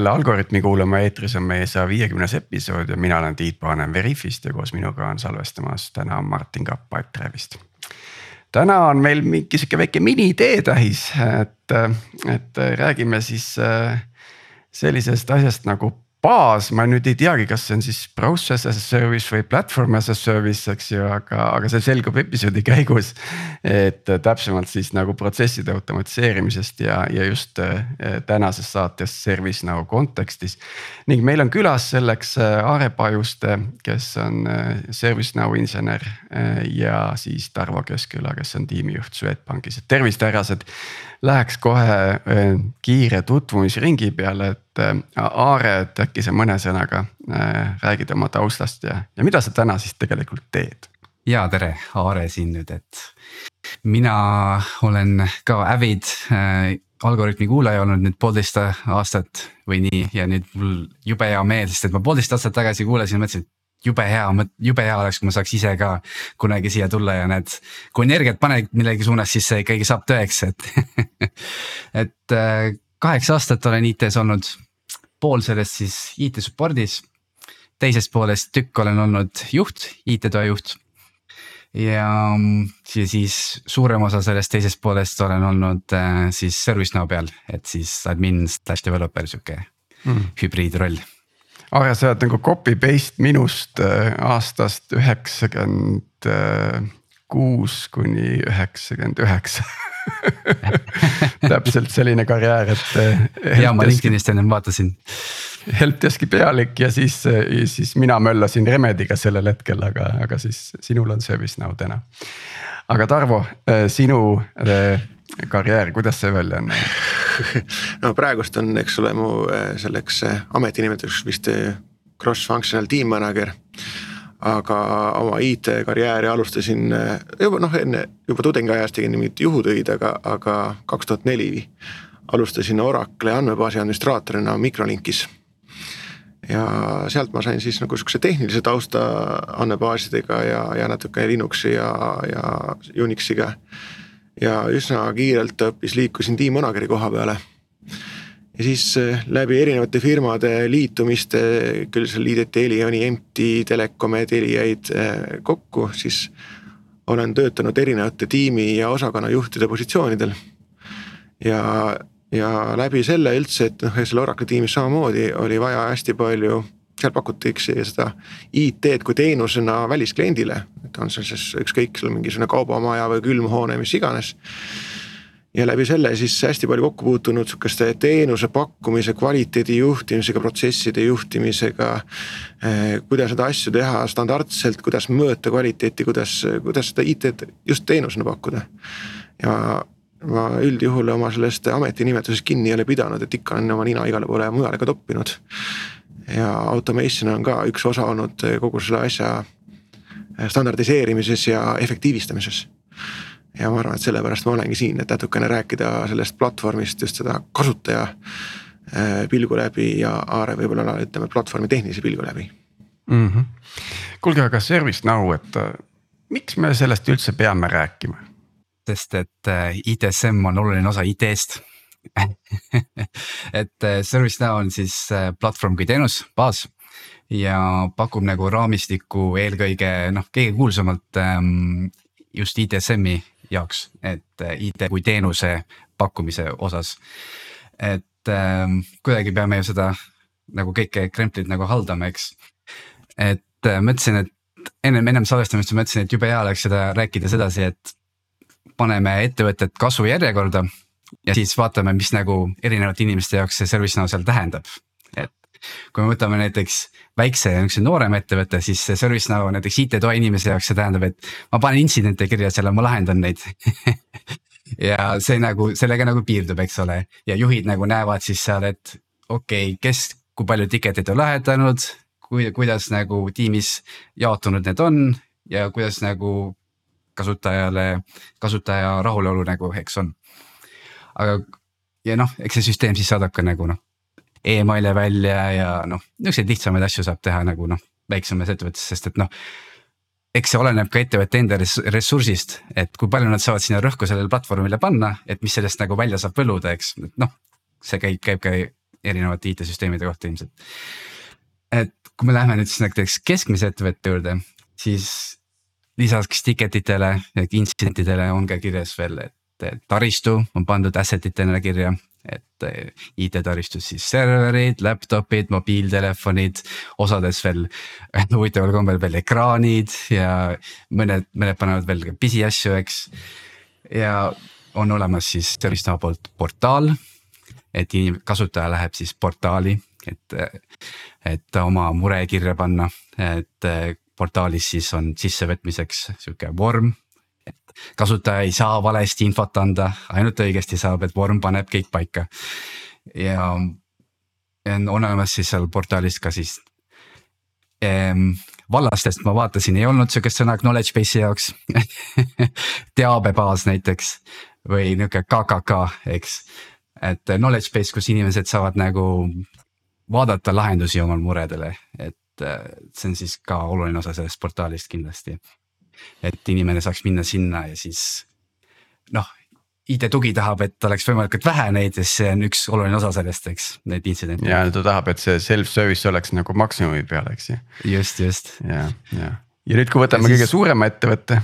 jälle Algorütmi kuulama, eetris on meie saja viiekümnes episood ja mina olen Tiit Paananen Veriffist ja koos minuga on salvestamas täna Martin Kapp Pipedrive'ist. täna on meil mingi sihuke väike mini teetähis, et, et räägime siis äh, sellisest asjast nagu baas, ma nüüd ei teagi, kas see on siis browser as a service või platvorm as a service, eks ju, aga, aga see selgub episoodi käigus. et täpsemalt siis nagu protsesside automatiseerimisest ja, ja just äh, tänases saates ServiceNow kontekstis. ning meil on külas selleks äh, Aare Pajuste, kes on äh, ServiceNow insener ja siis Tarvo Keskküla, kes on tiimijuht Swedbankis, et tervist, härrased läheks kohe kiire tutvumisringi peale, et Aare, et äkki sa mõne sõnaga räägid oma taustast ja, ja mida sa täna siis tegelikult teed? ja tere, Aare siin nüüd, et mina olen ka Avid äh, algoritmi kuulaja olnud nüüd poolteist aastat või nii ja nüüd mul jube hea meel, sest et ma poolteist aastat tagasi kuulasin mõtlesin, et jube hea, jube hea oleks, kui ma saaks ise ka kunagi siia tulla ja need, kui energiat paned millegi suunas, siis see ikkagi saab tõeks, et et äh, kaheksa aastat olen IT-s olnud, pool sellest siis IT support'is. teisest poolest tükk olen olnud juht, IT-toa juht. ja, ja siis suurem osa sellest teisest poolest olen olnud äh, siis ServiceNow peal, et siis admin slash developer sihuke mm. hübriidroll aga sa oled nagu copy paste minust äh, aastast üheksakümmend kuus kuni üheksakümmend üheksa täpselt selline karjäär, et. Äh, ja ma LinkedInist ennem vaatasin. Helpdeski pealik ja siis, siis mina möllasin Remediga sellel hetkel, aga, aga siis sinul on ServiceNow täna. aga Tarvo, äh, sinu karjäär, kuidas see välja näinud? no praegust on, eks ole, mu äh, selleks äh, ametinimetuseks vist äh, cross-functional team manager. aga oma IT-karjääri alustasin juba noh, enne juba tudengiajast tegin mingit juhutöid, aga, aga kaks tuhat neli alustasin Oracle andmebaasi administraatorina Microlinkis ja sealt ma sain siis nagu sihukese tehnilise tausta andmebaasidega ja, ja natuke Linuxi ja, ja Unixiga ja üsna kiirelt õppis, liikusin tiimmanageri koha peale. ja siis eh, läbi erinevate firmade liitumiste, küll seal liideti Elioni, MT, Telekome, Teliaid eh, kokku, siis olen töötanud erinevate tiimi ja osakonnajuhtide positsioonidel. ja, ja läbi selle üldse, et noh, selle Oracle tiimis samamoodi oli vaja hästi palju seal pakutakse seda IT-d kui teenusena väliskliendile, et on see siis ükskõik, sul mingisugune kaubamaja või külmhoone, mis iganes. ja läbi selle siis hästi palju kokku puutunud sihukeste teenuse pakkumise, kvaliteedi juhtimisega, protsesside juhtimisega. Eh, kuidas neid asju teha standardselt, kuidas mõõta kvaliteeti, kuidas, kuidas seda IT-d just teenusena pakkuda. ja ma üldjuhul oma sellest ametinimetusest kinni ei ole pidanud, et ikka olen oma nina igale poole mujale ka toppinud ja automation on ka üks osa olnud kogu selle asja standardiseerimises ja efektiivistamises. ja ma arvan, et sellepärast ma olengi siin, et natukene rääkida sellest platvormist just seda kasutaja äh, pilgu läbi ja Aare võib-olla ütleme platvormi tehnilise pilgu läbi mm. -hmm. kuulge, aga ServiceNow, et miks me sellest üldse peame rääkima? sest et ITSM on oluline osa IT-st et äh, ServiceNow on siis äh, platvorm kui teenus, baas ja pakub nagu raamistikku eelkõige noh, kõige kuulsamalt ähm, just ITSM-i jaoks, et äh, IT kui teenuse pakkumise osas. et ähm, kuidagi peame ju seda nagu kõike kremplit nagu haldama, eks. et mõtlesin, et ennem, ennem salvestamist mõtlesin, et jube hea oleks seda rääkida sedasi, et paneme ettevõtted kasvu järjekorda ja siis vaatame, mis nagu erinevate inimeste jaoks see ServiceNow seal tähendab. et kui me võtame näiteks väikse niisuguse noorema ettevõtte, siis see ServiceNow näiteks IT-toa inimese jaoks, see tähendab, et ma panen intsidente kirja seal ja ma lahendan neid. Ja see nagu sellega nagu piirdub, eks ole, ja juhid nagu näevad siis seal, et okei okay,, kes, kui palju ticket'id on lahendanud, kui, kuidas nagu tiimis jaotunud need on ja kuidas nagu kasutajale, kasutaja rahulolu nagu, eks on aga ja noh, eks see süsteem siis saadab ka nagu noh email'e välja ja noh, niisuguseid lihtsamaid asju saab teha nagu noh, väiksemas ettevõttes, sest et noh. eks see oleneb ka ettevõtte enda ressursist, et kui palju nad saavad sinna rõhku sellele platvormile panna, et mis sellest nagu välja saab võluda, eks, et noh. see käib, käib ka erinevate IT-süsteemide kohta ilmselt. et kui me läheme nüüd siis näiteks keskmise ettevõtte juurde, siis lisaks ticket itele intsidentidele on ka kirjas veel, et taristu on pandud asset itena kirja et eh, IT-taristus siis serverid, laptop'id, mobiiltelefonid, osades veel huvitaval kombel veel ekraanid ja mõned, mõned panevad veel pisiasju, eks. ja on olemas siis ServiceNow poolt portaal, et kasutaja läheb siis portaali, et, et oma mure kirja panna, et portaalis siis on sissevõtmiseks sihuke vorm kasutaja ei saa valesti infot anda, ainult õigesti saab, et vorm paneb kõik paika. ja on olemas siis seal portaalis ka siis ehm, vallastest ma vaatasin, ei olnud sihukest sõna knowledge base'i jaoks teabebaas näiteks või nihuke KKK, eks. et knowledge base, kus inimesed saavad nagu vaadata lahendusi oma muredele, et see on siis ka oluline osa sellest portaalist kindlasti et inimene saaks minna sinna ja siis noh, IT-tugi tahab, et oleks võimalikult vähe neid ja see on üks oluline osa sellest, eks, need intsidente. ja ta tahab, et see self-service oleks nagu maksimumi peal, eks ju. just, just. ja, ja, ja nüüd, kui võtame ja kõige siis, suurema ettevõtte.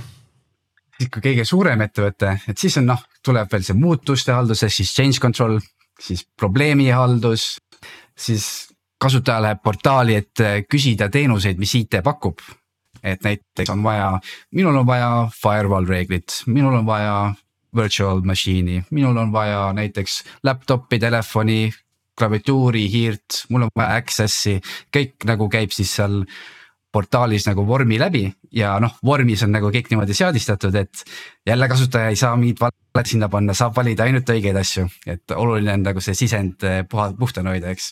siis kui kõige suurem ettevõte, et siis on noh, tuleb veel see muutuste haldus, siis change control, siis probleemi haldus, siis kasutaja läheb portaali, et küsida teenuseid, mis IT pakub et näiteks on vaja, minul on vaja firewall reeglit, minul on vaja virtual machine'i, minul on vaja näiteks laptop'i, telefoni, klaviatuuri, hiirt, mul on vaja access'i, kõik nagu käib siis seal portaalis nagu vormi läbi ja noh, vormis on nagu kõik niimoodi seadistatud, et jälle kasutaja ei saa mingit valet sinna panna, saab valida ainult õigeid asju, et oluline on nagu see sisend eh, puha, puhtana hoida, eks,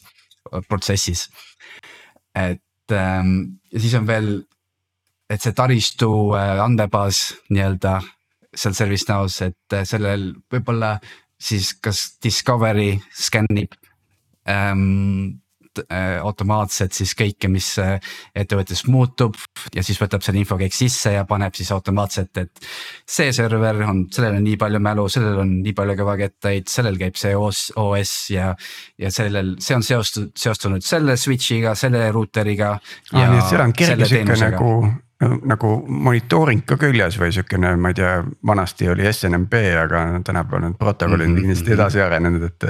protsessis. et ähm, ja siis on veel et see taristu äh, andmebaas nii-öelda seal ServiceNows, et äh, sellel võib-olla siis kas discovery skännib ähm, äh, automaatselt siis kõike, mis ettevõttes muutub ja siis võtab selle info kõik sisse ja paneb siis automaatselt, et. see server on, sellel on nii palju mälu, sellel on nii palju kõvakettaid, sellel käib see OS, OS ja. ja sellel, see on seostunud, seostunud selle switch'iga, selle ruuteriga. aa, nii et seal on kerge sihuke nagu nagu monitooring ka küljes või sihukene, ma ei tea, vanasti oli SNMP, aga tänapäeval need protokollid on mm -hmm. kindlasti edasi arenenud, et.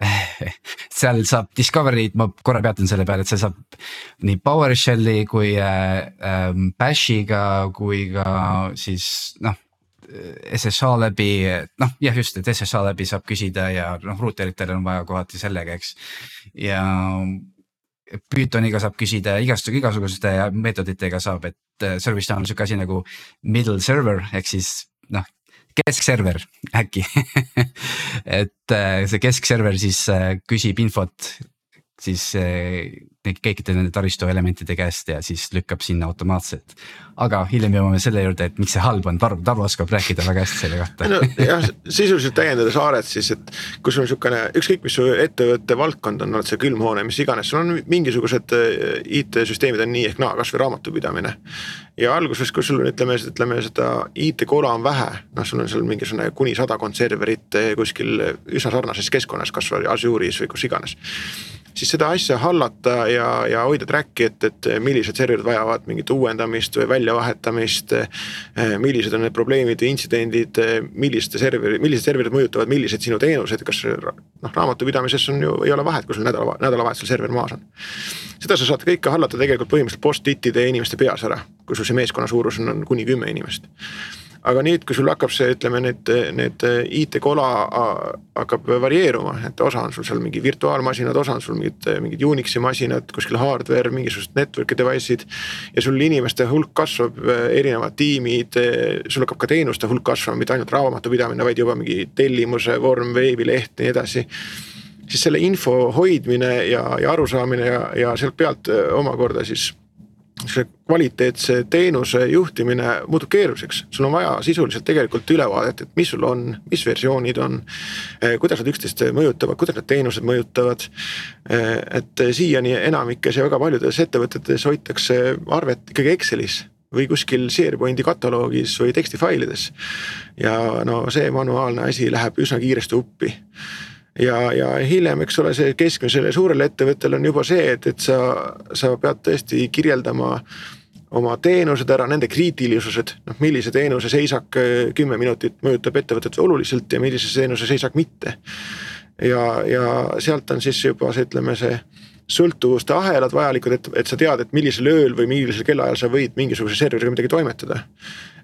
seal saab Discovery'd, ma korra peatun selle peale, et see saab nii PowerShell'i kui äh, äh, Bash'iga kui ka siis noh. SSH läbi, noh jah, just, et SSH läbi saab küsida ja noh, ruuteritel on vaja kohati sellega, eks. ja Pythoniga saab küsida igasugu, igasuguste meetoditega saab, et äh, ServiceNow on sihuke asi nagu middle server ehk siis noh, keskserver äkki. Et äh, see keskserver siis äh, küsib infot siis kõikide nende taristu elementide käest ja siis lükkab sinna automaatselt. aga hiljem jõuame selle juurde, et miks see halb on, Tarvo, Tarvo oskab rääkida väga hästi selle kohta. no jah, sisuliselt täiendada saaret siis, et kui sul on sihukene, ükskõik mis su ettevõtte valdkond on, oled see külmhoone, mis iganes, sul on mingisugused äh, IT-süsteemid on nii ehk naa, kasvõi raamatupidamine. ja alguses, kui sul ütleme, ütleme seda IT-kola on vähe, noh, sul on seal mingisugune kuni sadakond serverit kuskil üsna sarnases keskkonnas, kasvõi Azure'is või kus iganes siis seda asja hallata ja, ja hoida track'i, et, et millised serverid vajavad mingit uuendamist või väljavahetamist. millised on need probleemid või intsidendid, milliste serveri, millised serverid mõjutavad milliseid sinu teenuseid, kas noh, raamatupidamises on ju, ei ole vahet, kui sul nädala, nädalavahetusel server maas on. seda sa saad kõike hallata tegelikult põhimõtteliselt post-it'ide inimeste peas ära, kui sul see meeskonna suurus on, on kuni kümme inimest aga nüüd, kui sul hakkab see, ütleme need, need IT-kola hakkab varieeruma, et osa on sul seal mingi virtuaalmasinad, osa on sul mingid, mingid Unixi masinad, kuskil hardware, mingisugused network'i device'id. ja sul inimeste hulk kasvab, erinevad tiimid, sul hakkab ka teenuste hulk kasvama, mitte ainult raamatupidamine, vaid juba mingi tellimuse vorm, veebileht ja nii edasi siis selle info hoidmine ja, ja arusaamine ja, ja sealt pealt omakorda siis see kvaliteetse teenuse juhtimine muutub keeruliseks, sul on vaja sisuliselt tegelikult ülevaadet, et mis sul on, mis versioonid on. Eh, kuidas nad üksteist mõjutavad, kuidas need teenused mõjutavad. Eh, et siiani enamikes ja väga paljudes ettevõtetes hoitakse arvet ikkagi Excelis või kuskil SharePointi kataloogis või tekstifailides. ja no see manuaalne asi läheb üsna kiiresti uppi ja, ja hiljem, eks ole, see keskmisele suurele ettevõttele on juba see, et, et sa, sa pead tõesti kirjeldama oma teenused ära, nende kriitilisused, noh millise teenuse seisak äh, kümme minutit mõjutab ettevõtet oluliselt ja millise teenuse seisak mitte. ja, ja sealt on siis juba see, ütleme see sõltuvuste ahelad vajalikud, et, et sa tead, et millisel ööl või millisel kellaajal sa võid mingisuguse serveriga midagi toimetada.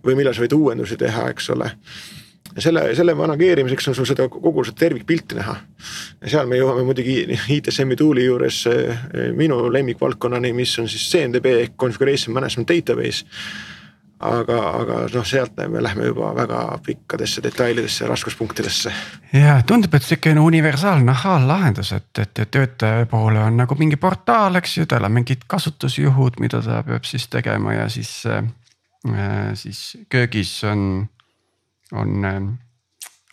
või millal sa võid uuendusi teha, eks ole ja selle, selle manageerimiseks on sul seda kogu seda tervikpilti näha. ja seal me jõuame muidugi ITSM-i tool'i juures eh, minu lemmikvaldkonnani, mis on siis CMDB ehk configuration management database. aga, aga noh, sealt me läheme juba väga pikkadesse detailidesse raskuspunktidesse. ja tundub, et sihukene universaalne ahaallahendus, et, et töötaja poole on nagu mingi portaal, eks ju, tal on mingid kasutusjuhud, mida ta peab siis tegema ja siis äh,, siis köögis on on,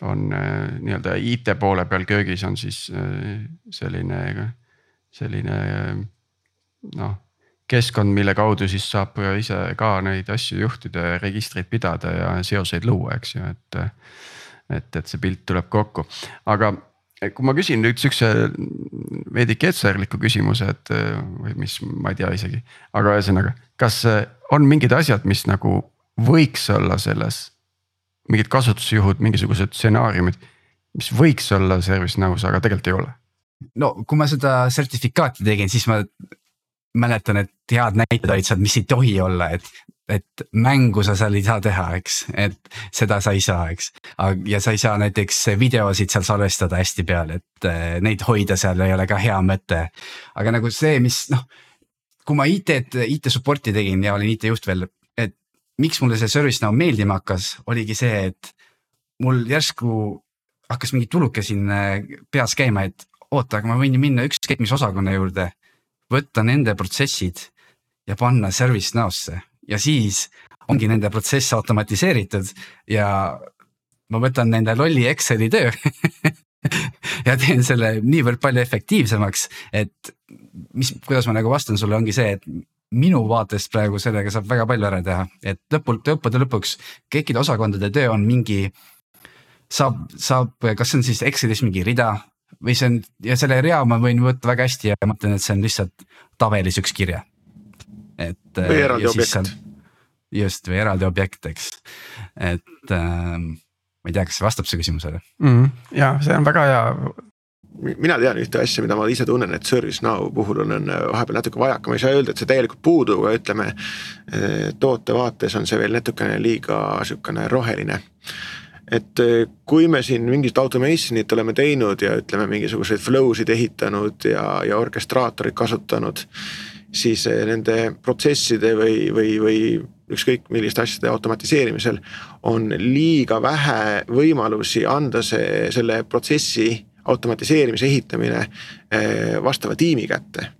on nii-öelda IT poole peal köögis on siis selline, selline noh keskkond, mille kaudu siis saab ise ka neid asju juhtida ja registreid pidada ja seoseid luua, eks ju, et. et, et see pilt tuleb kokku, aga kui ma küsin nüüd siukse veidi ketserliku küsimuse, et või mis, ma ei tea isegi, aga ühesõnaga, kas on mingid asjad, mis nagu võiks olla selles mingid kasutusjuhud, mingisugused stsenaariumid, mis võiks olla ServiceNows, aga tegelikult ei ole. no kui ma seda sertifikaati tegin, siis ma mäletan, et head näited olid seal, mis ei tohi olla, et et mängu sa seal ei saa teha, eks, et seda sa ei saa, eks. ja sa ei saa näiteks videosid seal salvestada hästi peal, et eh, neid hoida seal ei ole ka hea mõte. aga nagu see, mis noh, kui ma IT-d, IT support'i tegin ja olin IT-juht veel, miks mulle see ServiceNow meeldima hakkas, oligi see, et mul järsku hakkas mingi tuluke siin äh, peas käima, et oota, aga ma võin ju minna ükskõik mis osakonna juurde, võtta nende protsessid ja panna ServiceNow'sse ja siis ongi nende protsess automatiseeritud ja ma võtan nende lolli Exceli töö ja teen selle niivõrd palju efektiivsemaks, et mis, kuidas ma nagu vastan sulle, ongi see, et minu vaatest praegu sellega saab väga palju ära teha, et lõpult, lõppude lõpuks kõikide osakondade töö on mingi. saab, saab, kas see on siis Excelis mingi rida või see on ja selle rea ma võin võtta väga hästi ja ma ütlen, et see on lihtsalt tabelis üks kirje. et. või eraldi objekt. just või eraldi objekt, eks, et äh, ma ei tea, kas see vastab su küsimusele mm. -hmm. ja see on väga hea mina tean ühte asja, mida ma ise tunnen, et ServiceNow puhul on, on vahepeal natuke vajaka, ma ei saa öelda, et see täielikult puudu, aga ütleme. Eh, toote vaates on see veel natukene liiga sihukene roheline. et eh, kui me siin mingit automation'it oleme teinud ja ütleme, mingisuguseid flow sid ehitanud ja, ja orkestraatorit kasutanud. siis nende protsesside või, või, või ükskõik milliste asjade automatiseerimisel on liiga vähe võimalusi anda see, selle protsessi automatiseerimise ehitamine eh, vastava tiimi kätte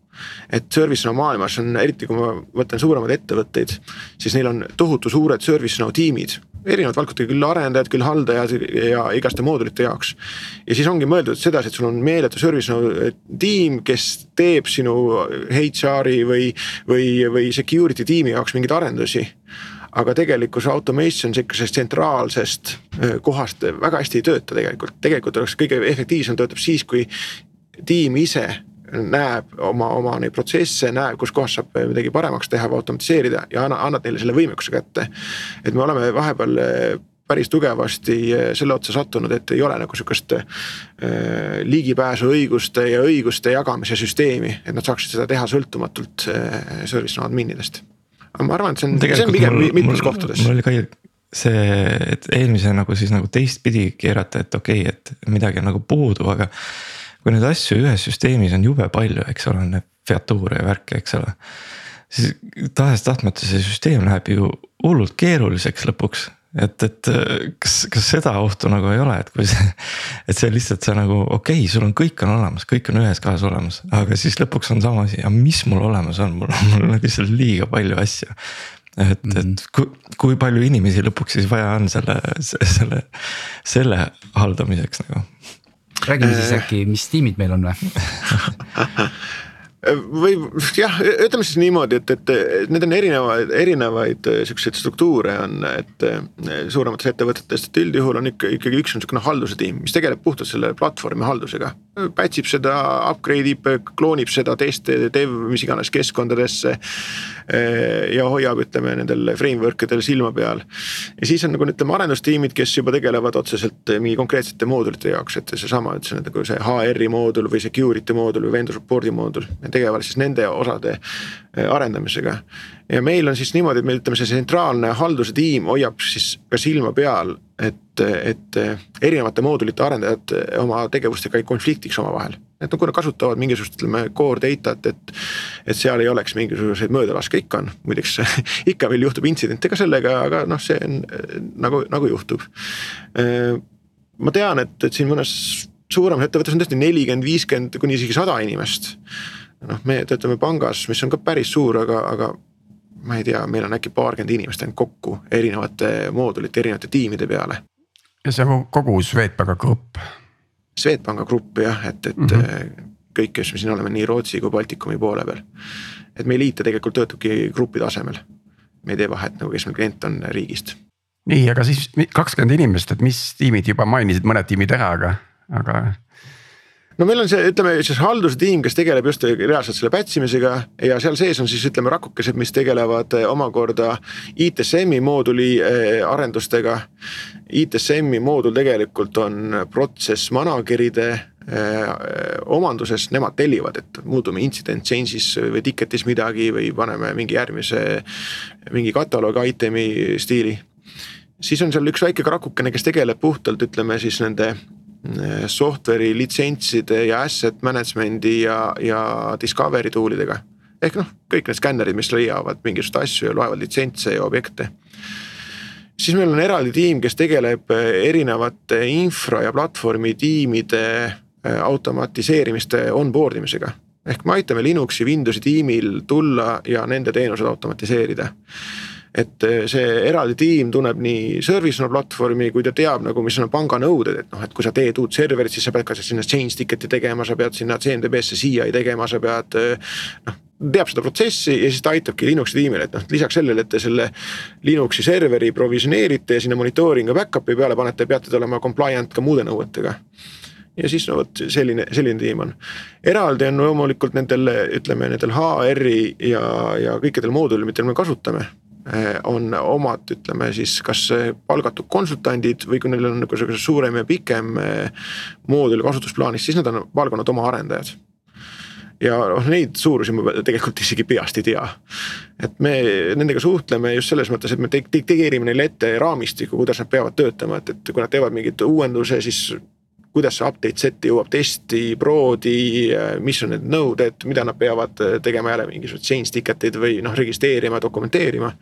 et ServiceNow maailmas on, eriti kui ma võtan suuremaid ettevõtteid, siis neil on tohutu suured ServiceNow tiimid. erinevad valdkondade, küll arendajad, küll haldajad ja igaste moodulite jaoks. ja siis ongi mõeldud sedasi, et sul on meeletu ServiceNow eh, tiim, kes teeb sinu HR-i või, või, või security tiimi jaoks mingeid arendusi aga tegelikkus automation sihukesest tsentraalsest kohast väga hästi ei tööta tegelikult, tegelikult oleks kõige efektiivsem töötab siis, kui tiim ise näeb oma, oma neid protsesse, näeb, kus kohas saab midagi paremaks teha või automatiseerida ja anna, annad neile selle võimekuse kätte. et me oleme vahepeal päris tugevasti selle otsa sattunud, et ei ole nagu sihukest äh, ligipääsuõiguste ja õiguste jagamise süsteemi, et nad saaksid seda teha sõltumatult äh, service adminidest aga ma arvan, et see on, see on pigem mitmes kohtades. mul oli ka see, et eelmise nagu siis nagu teistpidi keerata, et okei okay,, et midagi on nagu puudu, aga. kui neid asju ühes süsteemis on jube palju, eks ole, need featuure ja värke, eks ole. siis tahes-tahtmata see süsteem läheb ju hullult keeruliseks lõpuks et, et kas, kas seda ohtu nagu ei ole, et kui see, et see lihtsalt see nagu okei okay,, sul on, kõik on olemas, kõik on ühes kohas olemas, aga siis lõpuks on sama asi, aga mis mul olemas on, mul on, mul on lihtsalt liiga palju asju. et mm, -hmm. et mhm. kui, kui palju inimesi lõpuks siis vaja on selle, selle, selle haldamiseks nagu. räägime siis äkki, mis tiimid meil on või või jah, ütleme siis niimoodi, et, et need on erinevaid, erinevaid äh, siukseid struktuure on, et äh, suuremates ettevõtetes, et üldjuhul on ikka ikkagi üks on niisugune halduse tiim, mis tegeleb puhtalt selle platvormi haldusega. Patch ib seda, upgrade ib, kloonib seda teste, dev, mis iganes keskkondadesse. Äh, ja hoiab, ütleme nendel framework idel silma peal. ja siis on nagu ütleme arendustiimid, kes juba tegelevad otseselt mingi konkreetsete moodulite jaoks, et seesama, et see on nagu see HR-i moodul või security moodul või vendor support'i moodul tegelevad siis nende osade äh, arendamisega. ja meil on siis niimoodi, et meil ütleme, see tsentraalne halduse tiim hoiab siis ka silma peal, et, et äh, erinevate moodulite arendajad äh, oma tegevustega ei konfliktiks omavahel. Et nad kasutavad mingisugust, ütleme core data't, et, et seal ei oleks mingisuguseid möödalaske, ikka on, muideks ikka veel juhtub intsidente ka sellega, aga noh, see on nagu, nagu juhtub. ma tean, et, et siin mõnes suuremas ettevõttes on tõesti nelikümmend, viiskümmend kuni isegi sada inimest noh, me töötame pangas, mis on ka päris suur, aga, aga ma ei tea, meil on äkki paarkümmend inimest ainult kokku erinevate moodulite, erinevate tiimide peale. ja see on kogu Swedbanka grupp. Swedbanka grupp jah, et, et mm -hmm. kõik, kes me siin oleme nii Rootsi kui Baltikumi poole peal. et meil IT tegelikult töötabki grupi tasemel. me ei tee vahet nagu, kes meil klient on riigist. nii, aga siis kakskümmend inimest, et mis tiimid juba mainisid mõned tiimid ära, aga, aga no meil on see, ütleme siis haldustiim, kes tegeleb just reaalselt selle batch imisega ja seal sees on siis ütleme rakukesed, mis tegelevad eh, omakorda ITSM-i mooduli eh, arendustega. ITSM-i moodul tegelikult on protsess manager'ide eh, omanduses, nemad tellivad, et muutume incident change'is või ticket'is midagi või paneme mingi järgmise mingi kataloogi item'i stiili siis on seal üks väike rakukene, kes tegeleb puhtalt, ütleme siis nende software'i litsentside ja asset management'i ja, ja discovery tool idega. ehk noh, kõik need skännerid, mis leiavad mingisuguseid asju ja loevad litsentse ja objekte. siis meil on eraldi tiim, kes tegeleb eh, erinevate infra ja platvormi tiimide eh, automatiseerimiste onboard imisega. ehk me aitame Linuxi, Windowsi tiimil tulla ja nende teenused automatiseerida et eh, see eraldi tiim tunneb nii ServiceNow platvormi, kui ta teab nagu, mis on panga nõuded, et noh, et kui sa teed uut serverit, siis sa pead ka sinna change ticket'i tegema, sa pead sinna CMDB-sse CI tegema, sa pead eh, noh teab seda protsessi ja siis ta aitabki Linuxi tiimile, et noh, lisaks sellele, et te selle Linuxi serveri provisioneerite ja sinna monitooringu back-up'i peale panete, peate te olema compliant ka muude nõuetega ja siis no vot selline, selline tiim on. eraldi on loomulikult nendel, ütleme nendel HR-i ja, ja kõikidel moodulil, mida me kasutame on omad, ütleme siis kas palgatud konsultandid või kui neil on niisugune suurem ja pikem eh, moodul kasutusplaanis, siis nad on palganud oma arendajad ja noh, neid suurusi ma tegelikult isegi peast ei tea. et me nendega suhtleme just selles mõttes, et me dikteerime neile ette raamistiku, kuidas nad peavad töötama, et, et kui nad teevad mingit uuenduse, siis kuidas see update set'i jõuab testi, proodi, mis on need nõuded, mida nad peavad tegema jälle mingisugused change ticket'id või noh, registreerima, dokumenteerima.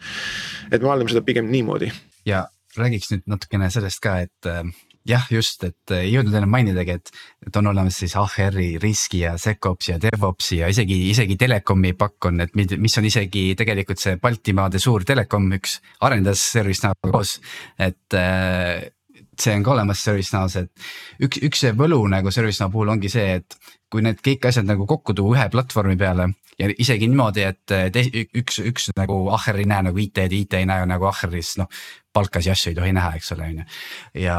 et me haldame seda pigem niimoodi. ja räägiks nüüd natukene sellest ka, et äh, jah, just, et ei jõudnud enam mainidagi, et, et on olemas siis HR-i riski ja SecOpsi ja DevOpsi ja isegi, isegi telekomi pakk on, et mis on isegi tegelikult see Baltimaade suur telekom, üks arendas ServiceNow koos, et äh, see on ka olemas ServiceNow-s, et üks, üks see võlu nagu ServiceNow puhul ongi see, et kui need kõik asjad nagu kokku tuua ühe platvormi peale ja isegi niimoodi, et te, üks, üks nagu ahher ei näe nagu IT-d, IT ei näe nagu ahheris, noh palkasid asju ei tohi näha, eks ole, on ju. ja,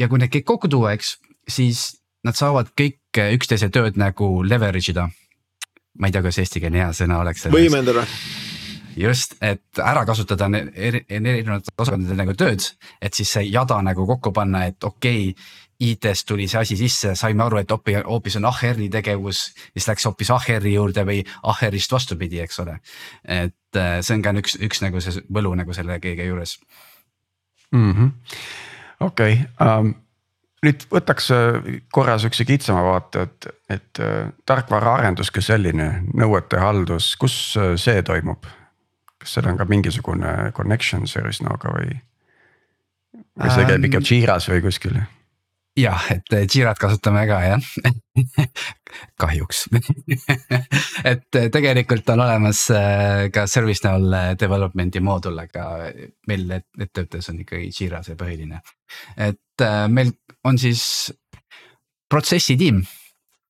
ja kui need kõik kokku tuua, eks, siis nad saavad kõik üksteise tööd nagu leverage ida. ma ei tea, kas eestikeelne hea sõna oleks. võimendada just, et ära kasutada eri, erinevate osakondade nagu tööd, et siis see jada nagu kokku panna, et okei okay,. IT-st tuli see asi sisse, saime aru, et hoopis, on HR-i tegevus, siis läks hoopis HR-i juurde või HR-ist vastupidi, eks ole. et äh, see on ka üks, üks nagu see võlu nagu selle kõige juures -hmm.. okei um nüüd võtaks äh, korra sihukese kitsama vaate, et, et äh, tarkvaraarendus kui selline, nõuete haldus, kus see toimub? Kas seal on ka mingisugune connection ServiceNow'ga või? või see käib ikka Jira's või kuskil? jah, et Jirat kasutame ka jah kahjuks et tegelikult on olemas äh, ka ServiceNow development'i moodul, aga meil ettevõttes on ikkagi Jira see põhiline. et meil on siis protsessi tiim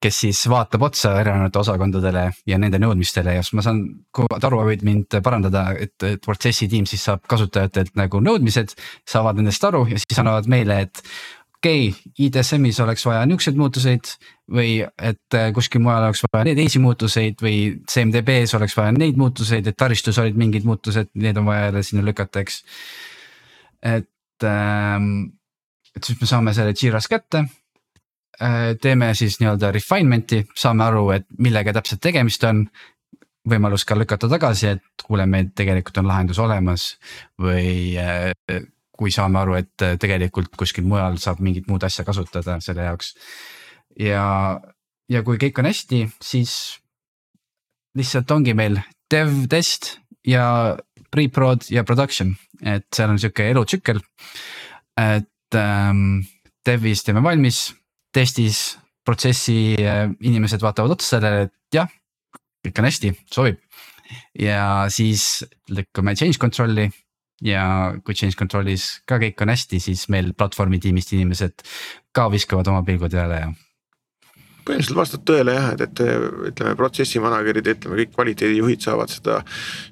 kes siis vaatab otsa erinevate osakondadele ja nende nõudmistele ja siis ma saan, kui Tarvo võid mind parandada, et, et protsessi tiim siis saab kasutajatelt nagu nõudmised. saavad nendest aru ja siis annavad meile, et okei okay,, ITSM-is oleks vaja niukseid muutuseid või et äh, kuskil mujal oleks vaja neid teisi muutuseid või CMDB-s oleks vaja neid muutuseid, et taristus olid mingid muutused, need on vaja jälle sinna lükata, eks. et, ähm, et siis me saame selle Jira's kätte teeme siis nii-öelda refinement'i, saame aru, et millega täpselt tegemist on. võimalus ka lükata tagasi, et kuule, meil tegelikult on lahendus olemas või äh, kui saame aru, et äh, tegelikult kuskil mujal saab mingit muud asja kasutada selle jaoks. ja, ja kui kõik on hästi, siis lihtsalt ongi meil dev, test ja pre-prod ja production, et seal on sihuke elutsükkel. et ähm, dev'is teeme valmis, testis protsessi äh, inimesed vaatavad otsa sellele, et jah, kõik on hästi, sobib. ja siis lükkame change control'i ja kui change control'is ka kõik on hästi, siis meil platvormi tiimist inimesed ka viskavad oma pilgud üle ja. Põhimõtteliselt vastab tõele jah, et, et ütleme, protsessi manager'id, ütleme kõik kvaliteedijuhid saavad seda,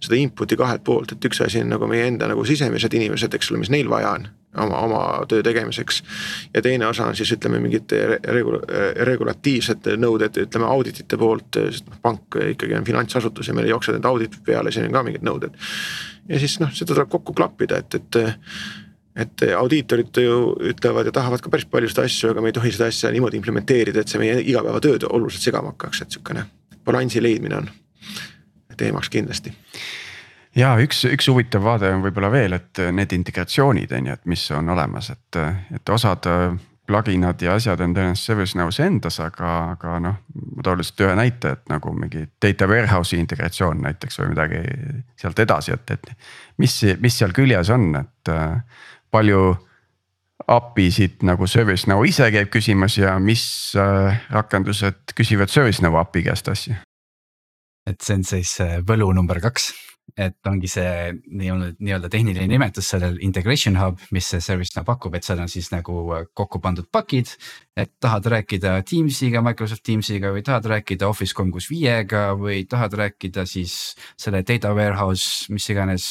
seda input'i kahelt poolt, et üks asi on nagu meie enda nagu sisemised inimesed, eks ole, mis neil vaja on oma, oma töö tegemiseks. ja teine osa on siis ütleme mingid regula-, regulatiivsed nõuded, ütleme auditite poolt, sest noh, pank ikkagi on finantsasutus ja meil jooksevad need auditid peale, siin on ka mingid nõuded ja siis noh, seda tuleb kokku klappida, et, et et audiitorid ju ütlevad ja tahavad ka päris paljusid asju, aga me ei tohi seda asja niimoodi implementeerida, et see meie igapäevatööd oluliselt segama hakkaks, et sihukene balansi leidmine on teemaks kindlasti. ja üks, üks huvitav vaade on võib-olla veel, et need integratsioonid on ju, et mis on olemas, et, et osad plugin'ad ja asjad on tõenäoliselt ServiceNow's endas, aga, aga noh, ma toon lihtsalt ühe näite, et nagu mingi data warehouse'i integratsioon näiteks või midagi sealt edasi, et, et. mis, mis seal küljes on, et äh, palju API sid nagu ServiceNow ise käib küsimas ja mis äh, rakendused küsivad ServiceNow API käest asju? et see on siis äh, võlu number kaks et ongi see nii-öelda nii-öelda tehniline nimetus sellel integration hub, mis see ServiceNow pakub, et seal on siis nagu äh, kokku pandud pakid. et tahad rääkida Teams'iga, Microsoft Teams'iga või tahad rääkida Office kolm kuus viiega või tahad rääkida siis selle data warehouse, mis iganes.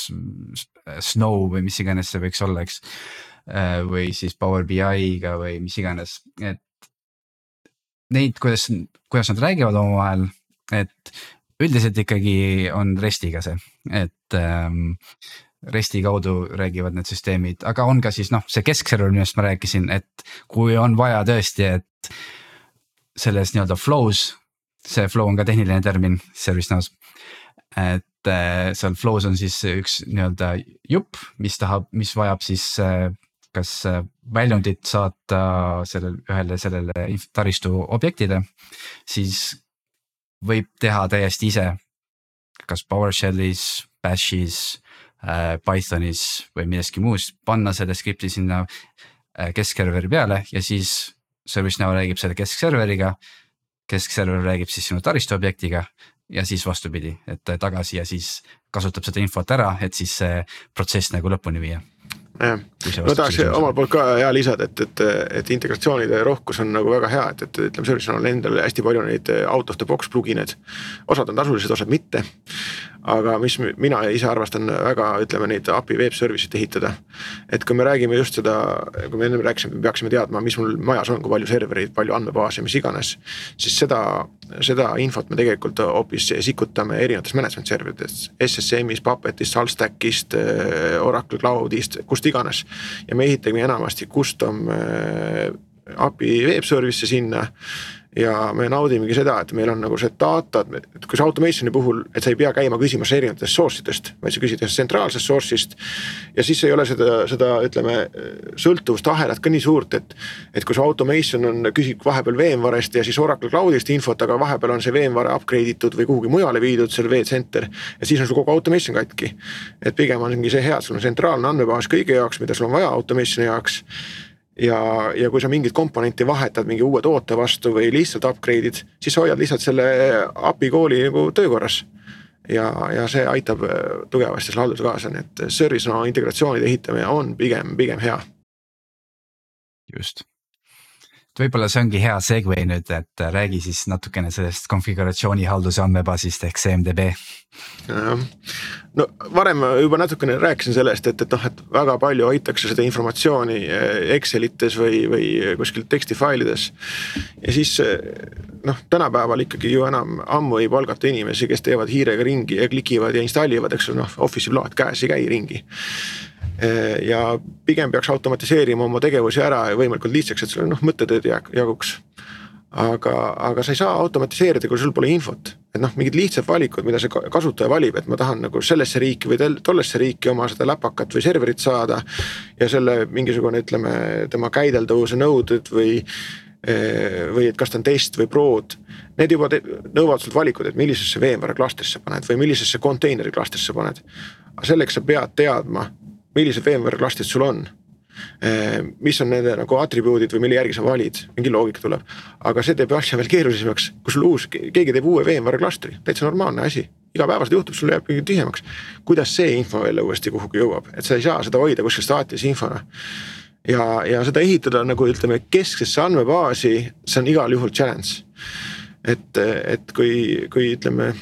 Snow või mis iganes see võiks olla, eks. Äh, või siis Power BI-ga või mis iganes, et. Neid, kuidas, kuidas nad räägivad omavahel, et üldiselt ikkagi on REST-iga see, et ähm, REST-i kaudu räägivad need süsteemid, aga on ka siis noh, see keskserver, millest ma rääkisin, et kui on vaja tõesti, et selles nii-öelda flow's, see flow on ka tehniline termin ServiceNow's. et äh, seal flow's on siis üks nii-öelda jupp, mis tahab, mis vajab siis äh, kas äh, väljundit saata sellele ühele sellele taristu objektile, siis võib teha täiesti ise. kas PowerShellis, Bashis Pythonis või milleski muus, panna selle skripti sinna keskserveri peale ja siis ServiceNow räägib selle keskserveriga. keskserver räägib siis sinu taristu objektiga ja siis vastupidi, et tagasi ja siis kasutab seda infot ära, et siis see protsess nagu lõpuni viia jah, ma tahaks omalt poolt ka hea lisada, et, et, et integratsioonide rohkus on nagu väga hea, et, et ütleme, ServiceNow'l endal hästi palju neid out of the box plugin'id. osad on tasulised, osad mitte. Aga mis mina ise armastan väga, ütleme neid API web service'it ehitada. et kui me räägime just seda, kui me ennem rääkisime, me peaksime teadma, mis mul majas on, kui palju servereid, palju andmebaase, mis iganes. siis seda, seda infot me tegelikult hoopis sikutame erinevates management serverites, SSM-is, Puppetist, Salstackist, Oracle Cloudist, kust iganes. ja me ehitame enamasti custom äh, API web service'e sinna ja me naudimegi seda, et meil on nagu see data, et see automation'i puhul, et sa ei pea käima küsimas erinevatest source idest, vaid sa küsid ühest tsentraalsest source'ist. ja siis ei ole seda, seda ütleme sõltuvust ahelat ka nii suurt, et, et kui see automation on, küsib vahepeal VMware'ist ja siis Oracle Cloud'ist infot, aga vahepeal on see VMware upgrade itud või kuhugi mujale viidud, selle vCenter. ja siis on sul kogu automation katki. et pigem ongi see hea, et sul on tsentraalne andmebaas kõige jaoks, mida sul on vaja automation'i jaoks ja, ja kui sa mingit komponenti vahetad mingi uue toote vastu või lihtsalt upgrade'id, siis hoiad lihtsalt selle API kooli nagu töökorras. ja, ja see aitab äh, tugevasti selle halduse kaasa, nii et ServiceNow integratsioonide ehitamine on pigem, pigem hea. just, võib-olla see ongi hea segue nüüd, et räägi siis natukene sellest konfiguratsioonihalduse andmebaasist ehk CMDB. No varem juba natukene rääkisin sellest, et, et noh, et väga palju hoitakse seda informatsiooni eh, Excelites või, või kuskil tekstifailides. ja siis eh, noh, tänapäeval ikkagi ju enam ammu ei palgata inimesi, kes teevad hiirega ringi ja klikivad ja installivad, eks ole, noh Office'i plaat käes ei käi ringi Eh, ja pigem peaks automatiseerima oma tegevusi ära ja võimalikult lihtsaks, et sul noh mõttetööd jaguks. Aga, aga sa ei saa automatiseerida, kui sul pole infot, et noh, mingid lihtsad valikud, mida see kasutaja valib, et ma tahan nagu sellesse riiki või tollesse riiki oma seda läpakat või serverit saada. ja selle mingisugune, ütleme tema käideldavuse nõuded või eh, või et kas ta on test või prod. Need juba nõuavad sult valikud, et millisesse VMware klastrisse paned või millisesse konteineri klastrisse paned. aga selleks sa pead teadma millised VMware klastrid sul on mis on nende nagu atribuudid või mille järgi sa valid, mingi loogika tuleb. aga see teeb asja veel keerulisemaks, kui sul uus, keegi teeb uue VMware klastri, täitsa normaalne asi. igapäevaselt juhtub, sul jääb mingi tühjemaks. kuidas see info jälle uuesti kuhugi jõuab, et sa ei saa seda hoida kuskil staatilise infona. ja, ja seda ehitada nagu ütleme kesksesse andmebaasi, see on igal juhul challenge. et, et kui, kui ütleme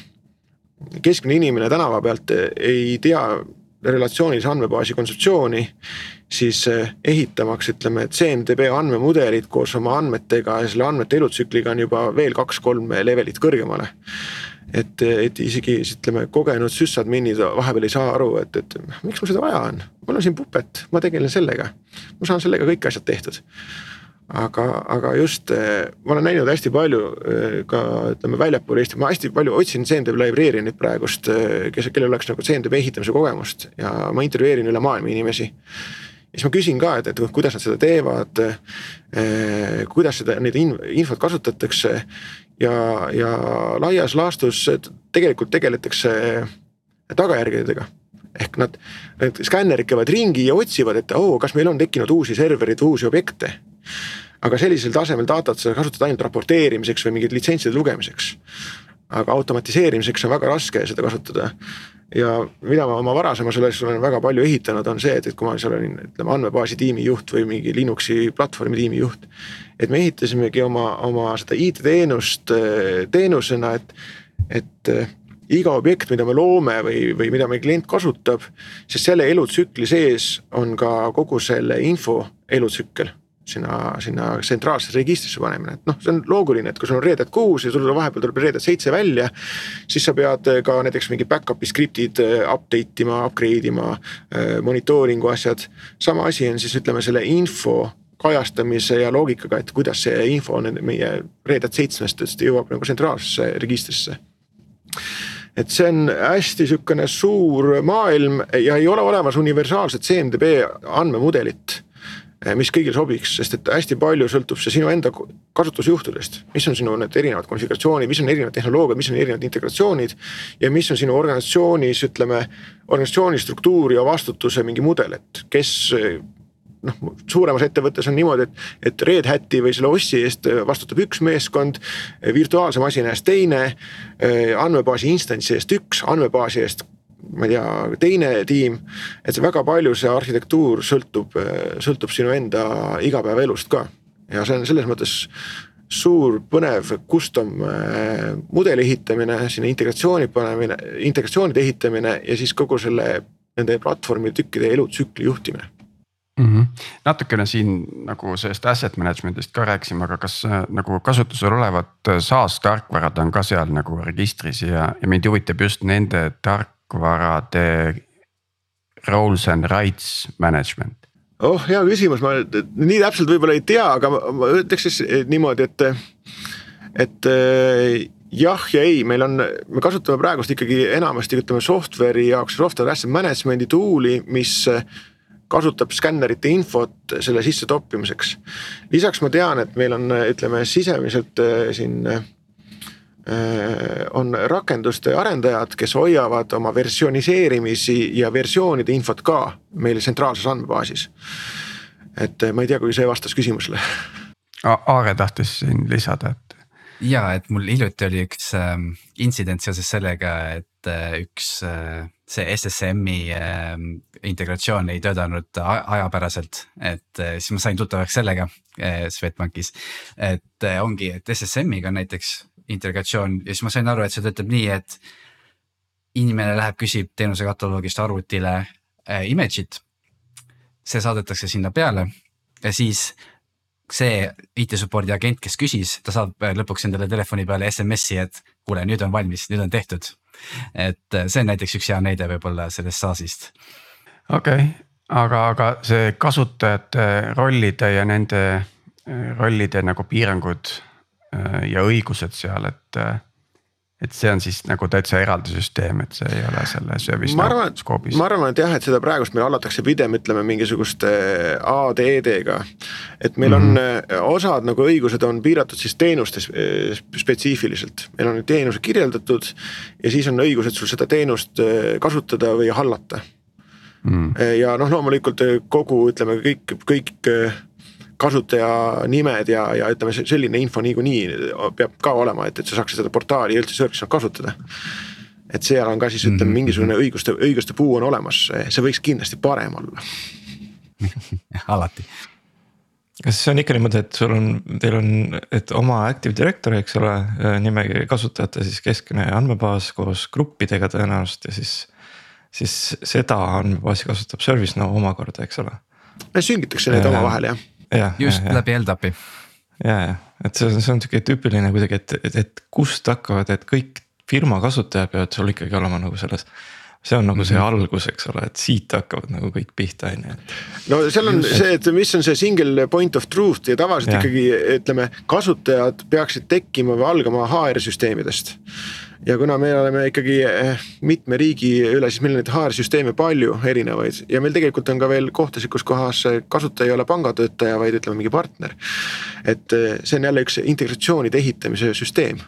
keskmine inimene tänava pealt ei tea relatsioonilise andmebaasi kontseptsiooni, siis eh, ehitamaks, ütleme, CMDB andmemudelid koos oma andmetega ja selle andmete elutsükliga on juba veel kaks-kolm levelit kõrgemale. et, et isegi ütleme, kogenud süssadminid vahepeal ei saa aru, et, et miks mul seda vaja on, mul on siin Puppet, ma tegelen sellega, ma saan sellega kõik asjad tehtud aga, aga just eh, ma olen näinud hästi palju eh, ka ütleme väljapool Eesti, ma hästi palju otsin CNDB library'i nüüd praegust, eh, kes, kellel oleks nagu CNDB ehitamise kogemust ja ma intervjueerin üle maailma inimesi. ja siis ma küsin ka, et, et kuidas nad seda teevad eh,. kuidas seda, neid infot kasutatakse ja, ja laias laastus tegelikult tegeletakse tagajärgedega ehk nad, need skännerid käivad ringi ja otsivad, et oo oh,, kas meil on tekkinud uusi servereid, uusi objekte aga sellisel tasemel datat sa kasutad ainult raporteerimiseks või mingite litsentside lugemiseks. aga automatiseerimiseks on väga raske seda kasutada. ja mida ma oma varasemas üles olen väga palju ehitanud, on see, et, et kui ma seal olin, ütleme andmebaasi tiimi juht või mingi Linuxi platvormi tiimi juht. et me ehitasimegi oma, oma seda IT-teenust teenusena, et, et iga objekt, mida me loome või, või mida meie klient kasutab, siis selle elutsükli sees on ka kogu selle info elutsükkel sinna, sinna tsentraalsesse registrisse panemine, et noh, see on loogiline, et kui sul on Hat kuus ja sul vahepeal tuleb Hat seitse välja. siis sa pead ka näiteks mingi back-up'i skriptid äh, update ima, upgrade ima, äh, monitooringu asjad. sama asi on siis ütleme selle info kajastamise ja loogikaga, et kuidas see info on meie Red Hat seitsmest jõuab nagu tsentraalsesse registrisse et see on hästi sihukene suur maailm ja ei ole olemas universaalset CMDB andmemudelit Eh, mis kõigile sobiks, sest et hästi palju sõltub see sinu enda kasutusjuhtudest. mis on sinu need erinevad konfiguratsioonid, mis on erinevad tehnoloogiad, mis on erinevad integratsioonid. ja mis on sinu organisatsioonis, ütleme organisatsiooni struktuur ja vastutuse mingi mudel, et kes noh, suuremas ettevõttes on niimoodi, et, et Red Hati või selle ossi eest vastutab üks meeskond, virtuaalse masina eest teine, andmebaasi instantsi eest üks, andmebaasi eest ma ei tea, teine tiim. et see väga palju, see arhitektuur sõltub, sõltub sinu enda igapäevaelust ka ja see on selles mõttes suur põnev custom äh, mudeli ehitamine, sinna integratsiooni panemine, integratsioonide ehitamine ja siis kogu selle nende platvormi tükkide elutsükli juhtimine mm. -hmm. natukene siin nagu sellest asset management'ist ka rääkisime, aga kas äh, nagu kasutusel olevad äh, SaaS tarkvarad on ka seal nagu registris ja, ja mind huvitab just nende tark tarkvarade roles and rights management? oh, hea küsimus, ma nii täpselt võib-olla ei tea, aga ma, ütleks siis niimoodi, et, et eh, jah ja ei, meil on, me kasutame praegust ikkagi enamasti ütleme software'i jaoks software asset management'i tool'i, mis kasutab skännerite infot selle sisse toppimiseks. lisaks ma tean, et meil on, ütleme sisemiselt eh, siin on rakenduste arendajad, kes hoiavad oma versioniseerimisi ja versioonide infot ka meil tsentraalses andmebaasis. et äh, ma ei tea, kui see vastas küsimusele. Aare tahtis siin lisada, et. ja et mul hiljuti oli üks äh, intsident seoses sellega, et äh, üks äh, see SSM-i äh, integratsioon ei töötanud ajapäraselt, et äh, siis ma sain tuttavaks sellega äh, Swedbankis. et äh, ongi, et SSM-iga näiteks integratsioon ja siis ma sain aru, et see töötab nii, et inimene läheb, küsib teenuse kataloogist arvutile äh, image'it. see saadetakse sinna peale ja siis see IT support'i agent, kes küsis, ta saab äh, lõpuks endale telefoni peale SMS-i, et kuule, nüüd on valmis, nüüd on tehtud. et äh, see on näiteks üks hea näide võib-olla sellest SaaS-ist. okei okay., aga, aga see kasutajate rollide ja nende äh, rollide nagu piirangud ja õigused seal, et et see on siis nagu täitsa eraldi süsteem, et see ei ole selle service ma arvan, skoobis. ma arvan, et jah, et seda praegust meil hallatakse pigem ütleme mingisuguste ADD-ga. et meil mm -hmm. on osad nagu õigused on piiratud siis teenustes spetsiifiliselt, meil on teenused kirjeldatud ja siis on õigused sul seda teenust äh, kasutada või hallata mm. ja noh, loomulikult kogu ütleme kõik, kõik kasutaja nimed ja, ja ütleme, selline info niikuinii peab ka olema, et, et sa saaksid seda portaali üldse service'ina kasutada. et seal on ka siis ütleme, mhm. mingisugune õiguste, õiguste puu on olemas, see võiks kindlasti parem olla alati kas see on ikka niimoodi, et sul on, teil on, et oma Active Directory, eks ole, nimekiri kasutajate siis keskne andmebaas koos gruppidega tõenäoliselt ja siis. siis seda andmebaasi kasutab ServiceNow omakorda, eks ole. süngitakse need omavahel jah just ja, läbi LDAP-i. ja, ja, et see on, see on sihuke tüüpiline kuidagi, et, et, et kust hakkavad, et kõik firma kasutajad peavad sul ikkagi olema nagu selles see on nagu see mm -hmm. algus, eks ole, et siit hakkavad nagu kõik pihta, on ju. no seal on see, et mis on see single point of truth ja tavaliselt ja. ikkagi ütleme, kasutajad peaksid tekkima või algama HR süsteemidest ja kuna me oleme ikkagi eh, mitme riigi üle, siis meil on neid HR-süsteeme palju erinevaid ja meil tegelikult on ka veel kohtasid, kus kohas kasutaja ei ole pangatöötaja, vaid ütleme mingi partner. et eh, see on jälle üks integratsioonide ehitamise süsteem.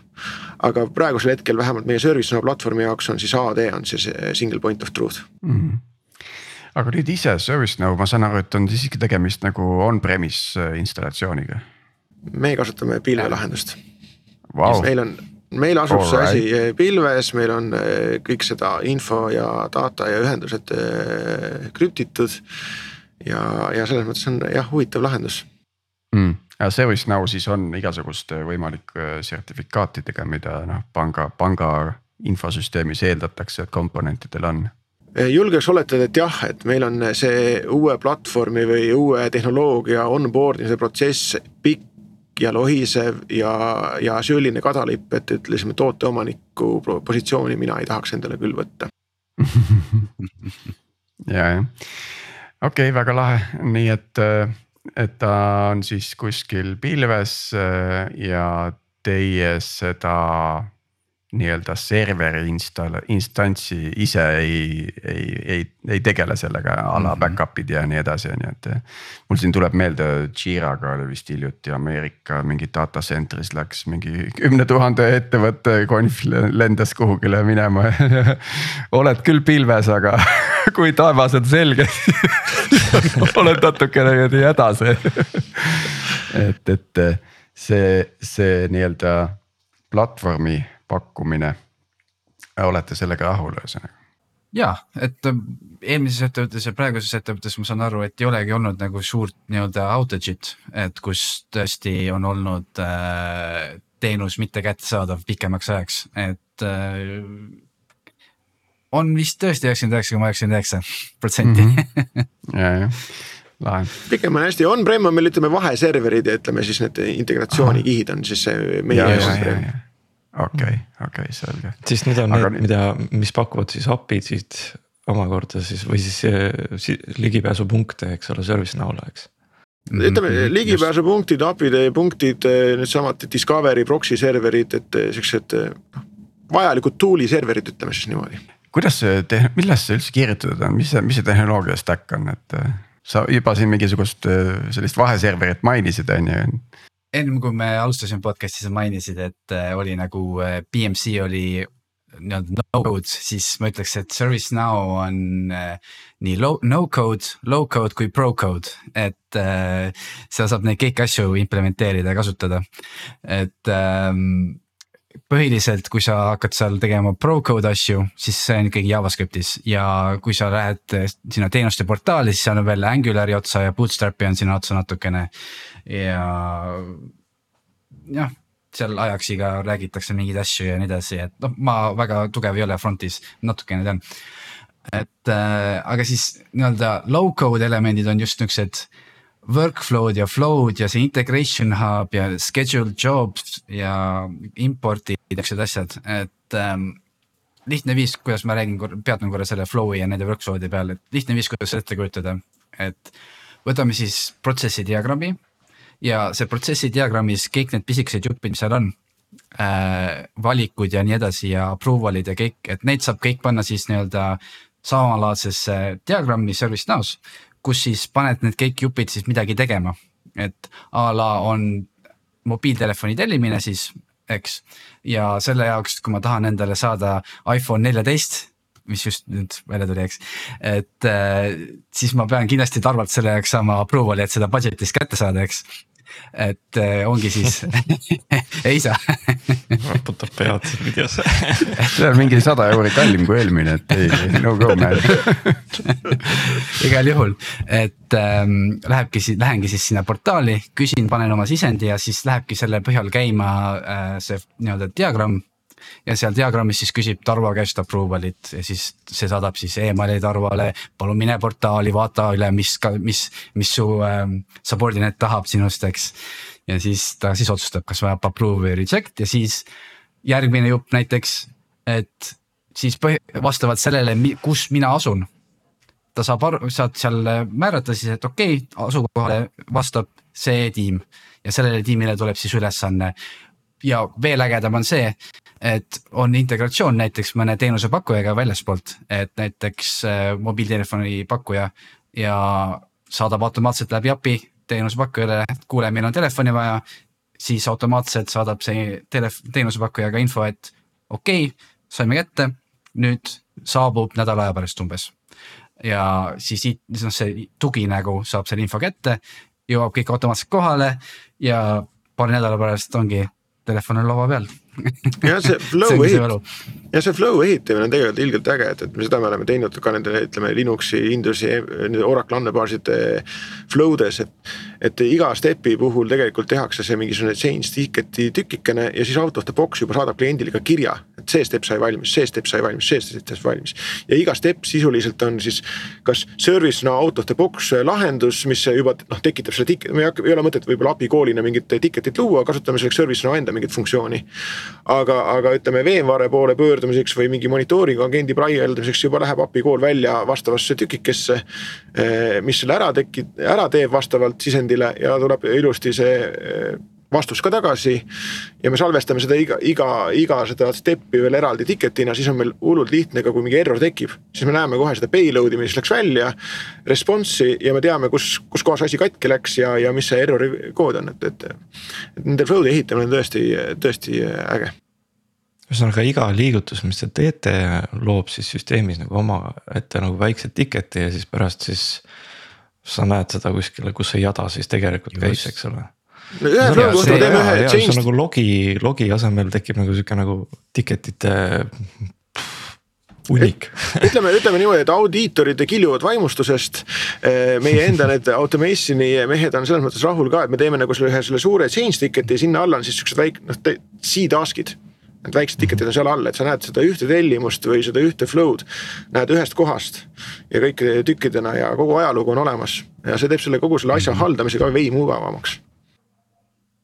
aga praegusel hetkel vähemalt meie ServiceNow platvormi jaoks on siis AD on siis single point of truth mm. -hmm aga nüüd ise ServiceNow, ma saan aru, et on siiski tegemist nagu on-premise installatsiooniga. me kasutame pilvelahendust wow.. meil on meil asub see asi eh, pilves, meil on eh, kõik seda info ja data ja ühendused eh, krüptitud. ja, ja selles mõttes on jah, huvitav lahendus. Mm.. ja ServiceNow siis on igasuguste võimalike sertifikaatidega, mida noh, panga, panga infosüsteemis eeldatakse, et komponentidel on. Julgeks oletada, et jah, et meil on see uue platvormi või uue tehnoloogia onboard imise protsess pikk ja lohisev ja, ja selline kadalipp, et ütlesime tooteomaniku positsiooni mina ei tahaks endale küll võtta. Ja, jah, okei okay,, väga lahe, nii et, et ta on siis kuskil pilves ja teie seda nii-öelda serveri install-, instantsi ise ei, ei, ei, ei tegele sellega a la mhm. back-up'id ja nii edasi, on ju, et. mul siin tuleb meelde, Jiraga oli vist hiljuti Ameerika mingi data center'is läks mingi kümne tuhande ettevõtte konf lendas kuhugile minema oled küll pilves, aga kui taevas on selge oled natukene niimoodi hädas et, et see, see nii-öelda platvormi pakkumine. olete sellega rahul ühesõnaga? ja, et ähm, eelmises ettevõttes ja praeguses ettevõttes ma saan aru, et ei olegi olnud nagu suurt nii-öelda outage'it, et kus tõesti on olnud äh, teenus mitte kättesaadav pikemaks ajaks, et äh, on vist tõesti üheksakümmend üheksa koma üheksakümmend üheksa protsenti. Mhm. ja, jah, lahe. pigem on hästi, on-prem on meil ütleme vaheserverid ja ütleme siis need integratsioonikihid on siis see meie okei okay,, okei okay,, selge. siis need on Aga... need, mida, mis pakuvad siis API-sid omakorda siis või siis, siis ligipääsupunkte, eks ole, ServiceNow'le, eks ütleme mhm, ligipääsupunktid, API-de punktid, needsamad Discovery proxy serverid, et siuksed noh, vajalikud tool'i serverid, ütleme siis niimoodi. kuidas see, millest see üldse kirjutatud on, mis see, mis see tehnoloogia stack on, et sa juba siin mingisugust sellist vaheserverit mainisid, on ju ennem kui me alustasime podcast'i, sa mainisid, et äh, oli nagu BMC äh, oli nii-öelda no code, siis ma ütleks, et ServiceNow on äh, nii low, no code, low code kui pro code, et äh, seal saab neid kõiki asju implementeerida ja kasutada, et ähm, põhiliselt, kui sa hakkad seal tegema pro code asju, siis see on ikkagi JavaScriptis ja kui sa lähed sinna teenuste portaali, siis seal on veel Angulari otsa ja Bootstrapi on sinna otsa natukene ja. jah, seal Ajaxiga räägitakse mingeid asju ja nii edasi, et noh, ma väga tugev ei ole front'is, natukene tean. et äh, aga siis nii-öelda low code elemendid on just niuksed workflow'd ja flow'd ja see integration hub ja schedule jobs ja import'id ja siuksed asjad, et ähm, lihtne viis, kuidas ma räägin, peatun korra selle flow'i ja nende workflow'de peal, et lihtne viis, kuidas ette kujutada, et võtame siis protsessi diagrammi ja see protsessi diagrammis kõik need pisikesed jupid, mis seal on äh,. valikud ja nii edasi ja approval'id ja kõik, et neid saab kõik panna siis nii-öelda samalaadsesse diagrammi ServiceNow's kus siis paned need kõik jupid siis midagi tegema, et a la on mobiiltelefoni tellimine siis, eks. ja selle jaoks, kui ma tahan endale saada iPhone neljateist, mis just nüüd välja tuli, eks. et äh, siis ma pean kindlasti tarvalt selle jaoks saama approval'i, et seda budget'ist kätte saada, eks et äh, ongi siis ei saa. Raputab pead, kuidas see on mingi sada euri kallim kui eelmine, et ei, no go man. Igal juhul, et ähm, lähebki siis, lähengi siis sinna portaali, küsin, panen oma sisendi ja siis lähebki selle põhjal käima äh, see nii-öelda diagramm ja seal diagrammis siis küsib Tarvo käest approval'it ja siis see saadab siis emaili Tarvole. palun mine portaali, vaata üle, mis, mis, mis su ähm, subordinate tahab sinust, eks. ja siis ta siis otsustab, kas vajab approve või reject ja siis järgmine jupp näiteks, et siis vastavalt sellele, kus mina asun. ta saab aru, saad seal määrata siis, et okei okay,, asukohale vastab see tiim ja sellele tiimile tuleb siis ülesanne ja veel ägedam on see, et on integratsioon näiteks mõne teenusepakkujaga väljaspoolt, et näiteks äh, mobiiltelefoni pakkuja ja saadab automaatselt läbi API teenusepakkujale, kuule, meil on telefoni vaja. siis automaatselt saadab see telef-, teenusepakkuja ka info, et okei okay,, saime kätte, nüüd saabub nädala aja pärast umbes. ja siis noh, see tugi nagu saab selle info kätte, jõuab kõik automaatselt kohale ja paari nädala pärast ongi telefon on laua peal jah, see flow ehit-, ja see flow ehitamine on tegelikult ilgelt äge, et, et me seda me oleme teinud ka nende, ütleme Linuxi, Windowsi, Oracle andmebaaside flow des, et. et iga step'i puhul tegelikult tehakse see mingisugune change ticket'i tükikene ja siis out of the box juba saadab kliendile ka kirja. et see step sai valmis, see step sai valmis, see step sai valmis ja iga step sisuliselt on siis kas service no out of the box lahendus, mis juba noh, tekitab selle ticket, me ei hakka, ei ole mõtet võib-olla API koolina mingit ticket'it luua, kasutame selleks service no enda mingit funktsiooni aga, aga ütleme VMware poole pöördumiseks või mingi monitooringu agendi praieldamiseks juba läheb API kool välja vastavasse tükikesse. Eh, mis selle ära teki-, ära teeb vastavalt sisendile ja tuleb ilusti see eh, vastus ka tagasi. ja me salvestame seda iga, iga, iga seda step'i veel eraldi ticket'ina, siis on meil hullult lihtne ka, kui mingi error tekib, siis me näeme kohe seda payload'i, mis läks välja. Response'i ja me teame, kus, kus kohas asi katki läks ja, ja mis see error'i kood on, et, et. et nende flow'de ehitamine on tõesti, tõesti äge ühesõnaga iga liigutus, mis te teete, loob siis süsteemis nagu omaette nagu väikse ticket'i ja siis pärast siis. sa näed seda kuskile, kus see jada siis tegelikult Just. käis, eks ole nagu logi, logi asemel tekib nagu sihuke nagu ticket ite hunnik ütleme, ütleme niimoodi, et audiitorid kiljuvad vaimustusest. Meie enda need automation'i mehed on selles mõttes rahul ka, et me teeme nagu selle ühe selle suure change ticket'i ja sinna alla on siis siuksed väik-, noh C-task'id. Need väiksed ticket'id on seal all, et sa näed seda ühte tellimust või seda ühte flow'd, näed ühest kohast. ja kõik tükkidena ja kogu ajalugu on olemas ja see teeb selle kogu selle asja haldamise ka veidi mugavamaks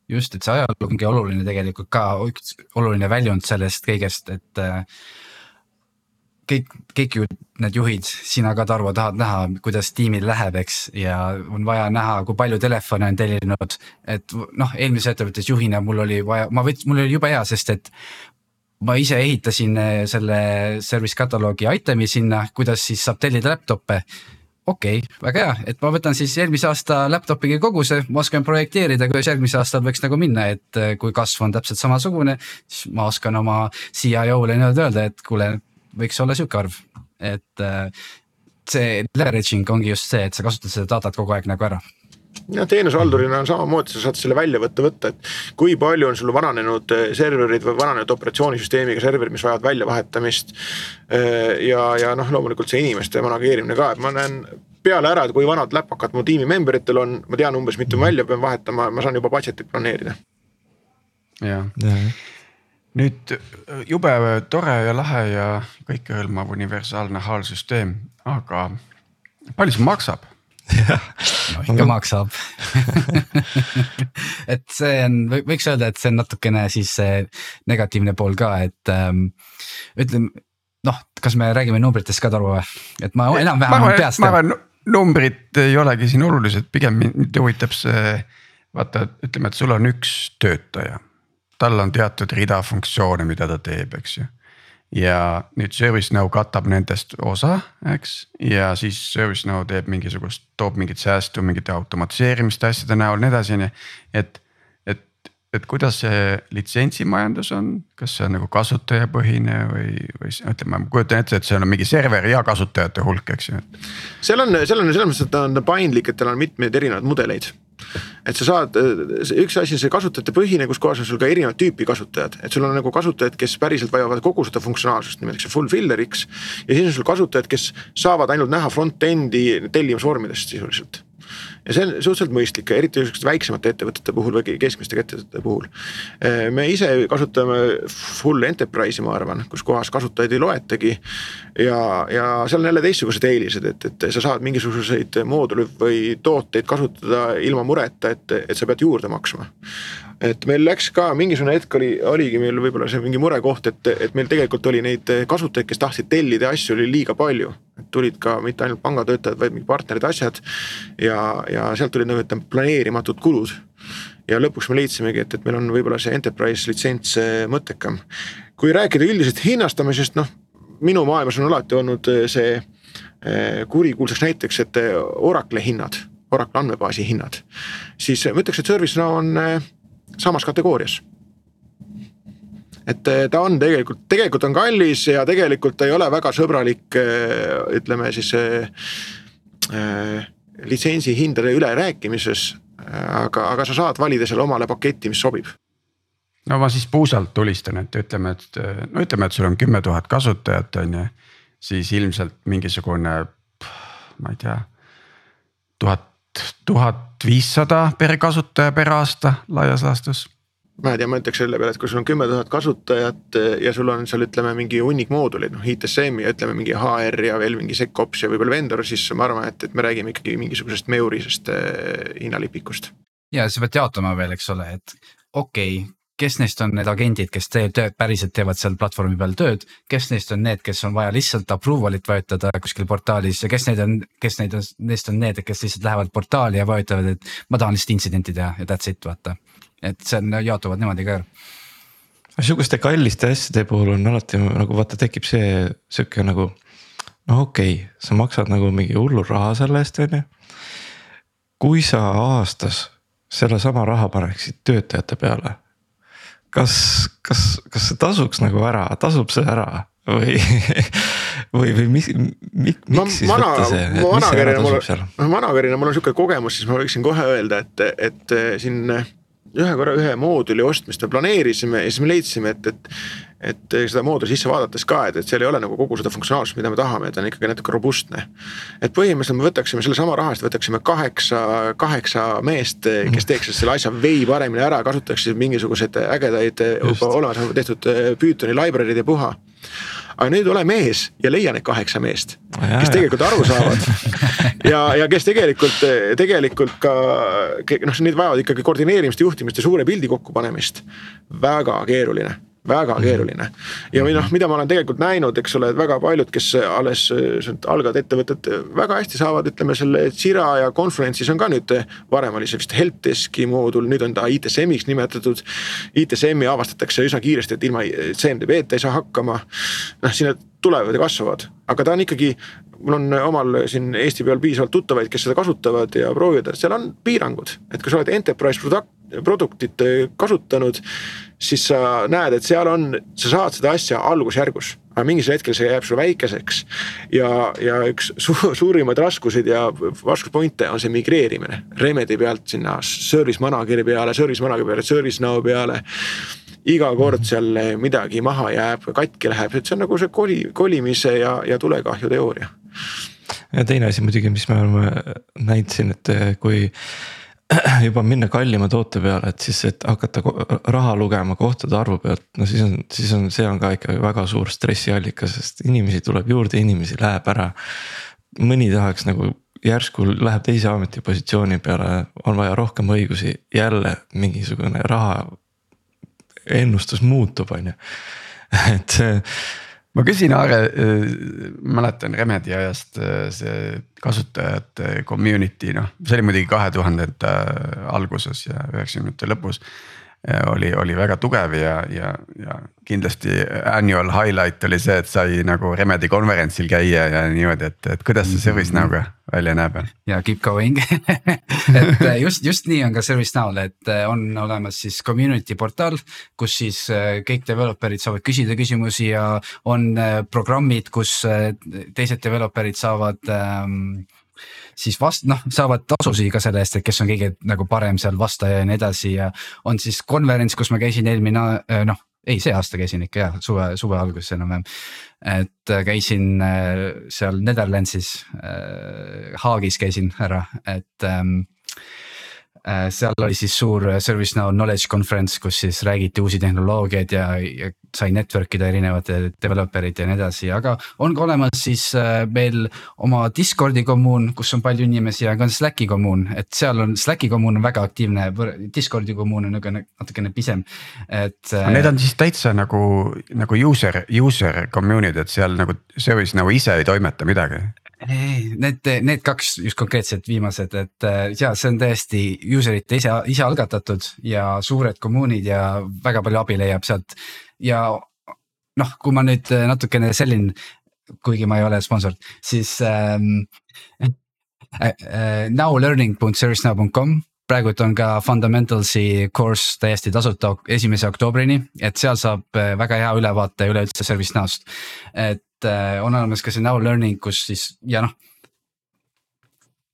just, et see ajalugu ongi oluline tegelikult ka üks oluline väljund sellest kõigest, et äh, kõik, kõik ju need juhid, sina ka Tarvo tahad näha, kuidas tiimil läheb, eks, ja on vaja näha, kui palju telefone on tellinud. et noh, eelmises ettevõttes juhina mul oli vaja, ma võtsin, mul oli jube hea, sest et ma ise ehitasin äh, selle service kataloogi item'i sinna, kuidas siis saab tellida laptop'e okei okay,, väga hea, et ma võtan siis eelmise aasta laptop'i koguse, ma oskan projekteerida, kuidas järgmisel aastal võiks nagu minna, et äh, kui kasv on täpselt samasugune. siis ma oskan oma CIO-le nii-öelda öelda, et kuule, võiks olla sihuke arv, et äh, see leveraging ongi just see, et sa kasutad seda datat kogu aeg nagu ära jah, teenusehaldurina on samamoodi, sa saad selle väljavõtte võtta, et kui palju on sul vananenud eh, serverid või vananenud operatsioonisüsteemiga serverid, mis vajavad väljavahetamist. Eh, ja, ja noh, loomulikult see inimeste manageerimine ka, et ma näen peale ära, et kui vanad läpakad mu tiimi member itel on, ma tean umbes mitu välja pean vahetama, ma saan juba budget'it planeerida. jah ja. Nüüd jube tore ja lahe ja kõikehõlmav universaalne HAL-süsteem, aga palju see maksab? No ikka maksab. Et see on, võiks öelda, et see on natukene siis see negatiivne pool ka, et ähm, ütleme noh, kas me räägime numbritest ka Tarvo või, et ma enam-vähem peast. ma arvan, numbrid ei olegi siin olulised, pigem mind huvitab see. vaata, ütleme, et sul on üks töötaja, tal on teatud rida funktsioone, mida ta teeb, eks ju ja nüüd ServiceNow katab nendest osa, eks. ja siis ServiceNow teeb mingisugust, toob mingit säästu mingite automatiseerimiste asjade näol, nii edasi, on ju. et, et, et kuidas see litsentsimajandus on, kas see on nagu kasutajapõhine või, või ütleme, ma kujutan ette, et seal on mingi serveri ja kasutajate hulk, eks ju. seal on, seal on selles mõttes, et ta on paindlik, et tal on mitmeid erinevaid mudeleid et sa saad, üks asi on see kasutajate põhine, kus kohas on sul ka erinevat tüüpi kasutajad, et sul on nagu kasutajad, kes päriselt vajavad kogu seda funktsionaalsust, nimetatakse fulfiller'iks. ja siis on sul kasutajad, kes saavad ainult näha front-end'i tellimusvormidest sisuliselt ja see on suhteliselt mõistlik, eriti niisuguste väiksemate ettevõtete puhul või keskmiste ettevõtete puhul. me ise kasutame full enterprise'i, ma arvan, kus kohas kasutajaid ei loetagi. ja, ja seal on jälle teistsugused eelised, et, et sa saad mingisuguseid mooduleid või tooteid kasutada ilma mureta, et, et sa pead juurde maksma et meil läks ka mingisugune hetk oli, oligi meil võib-olla see mingi murekoht, et, et meil tegelikult oli neid kasutajaid, kes tahtsid tellida asju, oli liiga palju. Tulid ka mitte ainult pangatöötajad, vaid mingi partnerid, asjad. ja, ja sealt tulid nagu ütleme planeerimatud kulud. ja lõpuks me leidsimegi, et, et meil on võib-olla see enterprise litsents mõttekam. kui rääkida üldisest hinnastamisest, noh minu maailmas on alati olnud see eh, kurikuulsaks näiteks, et Oracle hinnad Oracle andmebaasi hinnad, siis ma ütleks, et ServiceNow on eh, samas kategoorias et eh, ta on tegelikult, tegelikult on kallis ja tegelikult ta ei ole väga sõbralik, eh, ütleme siis äh, litsentsi hindade ülerääkimises. aga, aga sa saad valida selle omale paketi, mis sobib. no ma siis puusalt tulistan, et ütleme, et no ütleme, et sul on kümme tuhat kasutajat, on ju. siis ilmselt mingisugune, ma ei tea, tuhat tuhat viissada per kasutaja per aasta laias laastus ma ei tea, ma ütleks selle peale, et kui sul on kümme tuhat kasutajat eh, ja sul on seal ütleme mingi hunnik mooduleid, noh ITSM-i ja ütleme mingi HR ja veel mingi SecOps ja võib-olla vendor, siis ma arvan, et, et me räägime ikkagi mingisugusest meurisest eh, hinnalipikust. ja sa pead jaotama veel, eks ole, et okei okay,, kes neist on need agendid, kes teeb tööd, päriselt teevad seal platvormi peal tööd, kes neist on need, kes on vaja lihtsalt approval'it vajutada kuskil portaalis ja kes neid on, kes neid on, neist on need, kes lihtsalt lähevad portaali ja vajutavad, et ma tahan lihtsalt intsidenti teha ja that's it, vaata. Et see on, jaotuvad niimoodi ka. Sihukeste kalliste asjade puhul on alati nagu vaata, tekib see sihuke nagu noh, okei okay,, sa maksad nagu mingi hullu raha selle eest, on ju. kui sa aastas sellesama raha paneksid töötajate peale kas, kas, kas see tasuks nagu ära, tasub see ära või, või, või mis, miks, miks siis mana, võtta see, et mis see ära tasub seal? noh, managerina mul on sihuke kogemus, siis ma võiksin kohe öelda, et, et siin ühe korra ühe mooduli ostmist me planeerisime ja siis me leidsime, et, et et seda mooduli sisse vaadates ka, et, et seal ei ole nagu kogu seda funktsionaalsust, mida me tahame, ta on ikkagi natuke robustne. et põhimõtteliselt me võtaksime sellesama raha eest, võtaksime kaheksa, kaheksa meest, kes mhm. teeks selle asja vei paremini ära, kasutaksid mingisuguseid ägedaid juba olemas tehtud Pythoni library'd ja puha aga nüüd ole mees ja leia need kaheksa meest, kes tegelikult aru saavad. Ja, ja kes tegelikult, tegelikult ka noh, need vajavad ikkagi koordineerimist, juhtimist ja suure pildi kokkupanemist. väga keeruline väga mhm. keeruline. ja või noh, mida ma olen tegelikult näinud, eks ole, et väga paljud, kes alles algavad ettevõtted väga hästi saavad, ütleme selle Jira ja Confluence'is on ka nüüd. varem oli see vist helpdeski moodul, nüüd on ta ITSM-iks nimetatud. ITSM-i avastatakse üsna kiiresti, et ilma CMDB-ta ei saa hakkama. noh, sinna tulevad ja kasvavad, aga ta on ikkagi mul on omal siin Eesti peal piisavalt tuttavaid, kes seda kasutavad ja proovivad, seal on piirangud, et kui sa oled enterprise product, produktit kasutanud, siis sa näed, et seal on, sa saad seda asja algusjärgus, aga mingisugusel hetkel see jääb sulle väikeseks. ja, ja üks su suurimaid raskuseid ja raskuspointe on see migreerimine. Remedi pealt sinna service manager'i peale, service manager'i peale, service now peale iga kord seal midagi maha jääb, katki läheb, et see on nagu see koli, kolimise ja, ja tulekahju teooria. ja teine asi muidugi, mis me oleme näinud siin, et kui juba minna kallima toote peale, et siis, et hakata raha lugema kohtade arvu pealt, no siis on, siis on, see on ka ikka väga suur stressiallikas, sest inimesi tuleb juurde, inimesi läheb ära. mõni tahaks nagu järsku läheb teise ametipositsiooni peale, on vaja rohkem õigusi, jälle mingisugune raha ennustus muutub, on ju, et see ma küsin Aare, äh, mäletan Remedi ajast äh, see kasutajate community noh, see oli muidugi kahe tuhandete alguses ja üheksakümnendate lõpus oli, oli väga tugev ja, ja, ja kindlasti annual highlight oli see, et sai nagu Remedi konverentsil käia ja niimoodi, et, et kuidas see ServiceNow'ga välja näeb. ja keep going et äh, just, just nii on ka ServiceNow'l, et äh, on olemas siis community portaal, kus siis äh, kõik developer'id saavad küsida küsimusi ja on programmid, kus teised developer'id saavad ähm, siis vast-, noh, saavad tasusid ka selle eest, et kes on kõige nagu parem seal vastaja ja nii edasi ja. on siis konverents, kus ma käisin eelmine äh, noh, ei, see aasta käisin ikka jah, suve, suve alguses enam-vähem. et äh, käisin äh, seal Netherlandsis, Haagis käisin ära, et ähm, Äh, seal oli siis suur ServiceNow knowledge conference, kus siis räägiti uusi tehnoloogiaid ja, ja sai network ida erinevate developer ite ja nii edasi, aga on ka olemas siis äh, meil oma Discordi kommuun, kus on palju inimesi ja ka Slacki kommuun, et seal on Slacki kommuun on väga aktiivne, Discordi kommuun on niisugune natukene pisem, et. Äh, need on siis täitsa nagu, nagu user, user commune'id, et seal nagu ServiceNow ise ei toimeta midagi ei, need, need kaks just konkreetselt viimased, et äh, ja see on täiesti user'ite ise, ise algatatud ja suured kommuunid ja väga palju abi leiab sealt. ja noh, kui ma nüüd natukene sellin, kuigi ma ei ole sponsor, siis ähm, äh, äh, nowlearning.servicenow.com praegult on ka Fundamentalsi course täiesti tasuta esimese oktoobrini, et seal saab äh, väga hea ülevaate üleüldse ServiceNow'st. et äh, on olemas ka see now learning, kus siis ja noh.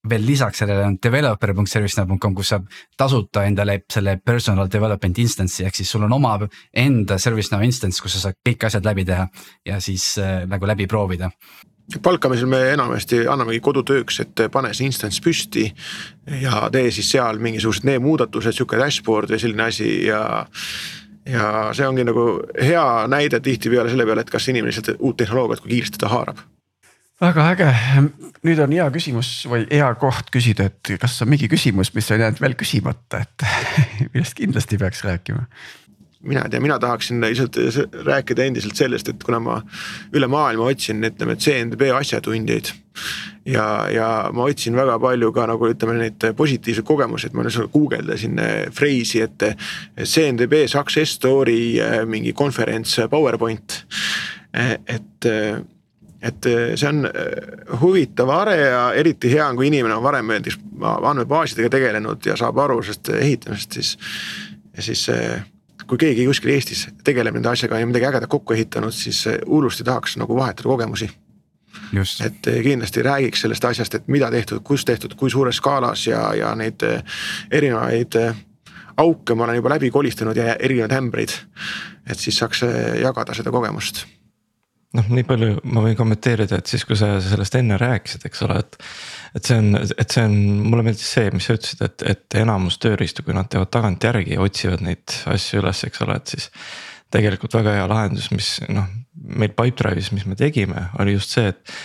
veel lisaks sellele on developer.servicenow.com, kus saab tasuta endale selle personal development instance'i ehk siis sul on oma enda ServiceNow instance, kus sa saad kõik asjad läbi teha ja siis äh, nagu läbi proovida palkamisel me enamasti annamegi kodutööks, et pane see instance püsti ja tee siis seal mingisugused need muudatused, sihuke dashboard või selline asi ja ja see ongi nagu hea näide tihtipeale selle peale, et kas inimene lihtsalt uut tehnoloogiat, kui kiiresti ta haarab. väga äge, nüüd on hea küsimus või hea koht küsida, et kas on mingi küsimus, mis on jäänud veel küsimata, et millest kindlasti peaks rääkima mina ei tea, mina tahaksin lihtsalt rääkida endiselt sellest, et kuna ma üle maailma otsin, ütleme, CNDB asjatundjaid. ja, ja ma otsin väga palju ka nagu ütleme neid positiivseid kogemusi, et ma lihtsalt guugeldasin freesi, et CNDB success story mingi konverents PowerPoint. et et see on huvitav are ja eriti hea on, kui inimene on varem näiteks andmebaasidega tegelenud ja saab aru sellest ehitamisest, siis. ja siis kui keegi kuskil Eestis tegeleb nende asjaga ja midagi ägedat kokku ehitanud, siis hullusti tahaks nagu vahetada kogemusi. et eh, kindlasti räägiks sellest asjast, et mida tehtud, kus tehtud, kui suures skaalas ja, ja neid eh, erinevaid eh, auke ma olen juba läbi kolistanud ja erinevaid ämbreid. et siis saaks jagada seda kogemust noh, nii palju ma võin kommenteerida, et siis, kui sa sellest enne rääkisid, eks ole, et. Et see on, et see on, mulle meeldis see, mis sa ütlesid, et, et enamus tööriistu, kui nad teevad tagantjärgi ja otsivad neid asju üles, eks ole, et siis. tegelikult väga hea lahendus, mis noh, meil Pipedrive'is, mis me tegime, oli just see, et.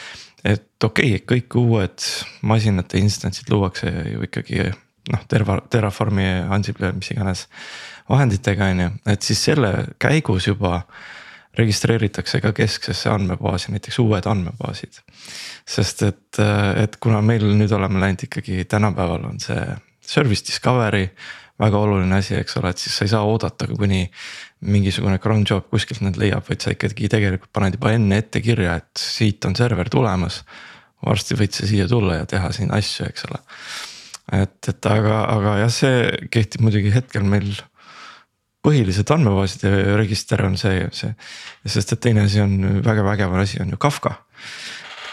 et okei okay,, kõik uued masinate instantsid luuakse ju ikkagi noh, Terra, Terraformi, Ansible, mis iganes vahenditega on ju, et siis selle käigus juba registreeritakse ka kesksesse andmebaasi näiteks uued andmebaasid. sest et, et kuna meil nüüd oleme läinud ikkagi tänapäeval on see service discovery väga oluline asi, eks ole, et siis sa ei saa oodata, kuni mingisugune cron job kuskilt need leiab, vaid sa ikkagi tegelikult paned juba enne ette kirja, et siit on server tulemas. varsti võid sa siia tulla ja teha siin asju, eks ole. et, et aga, aga jah, see kehtib muidugi hetkel meil põhilised andmebaaside register on see, see, sest et teine asi on väga vägev asi on ju Kafka.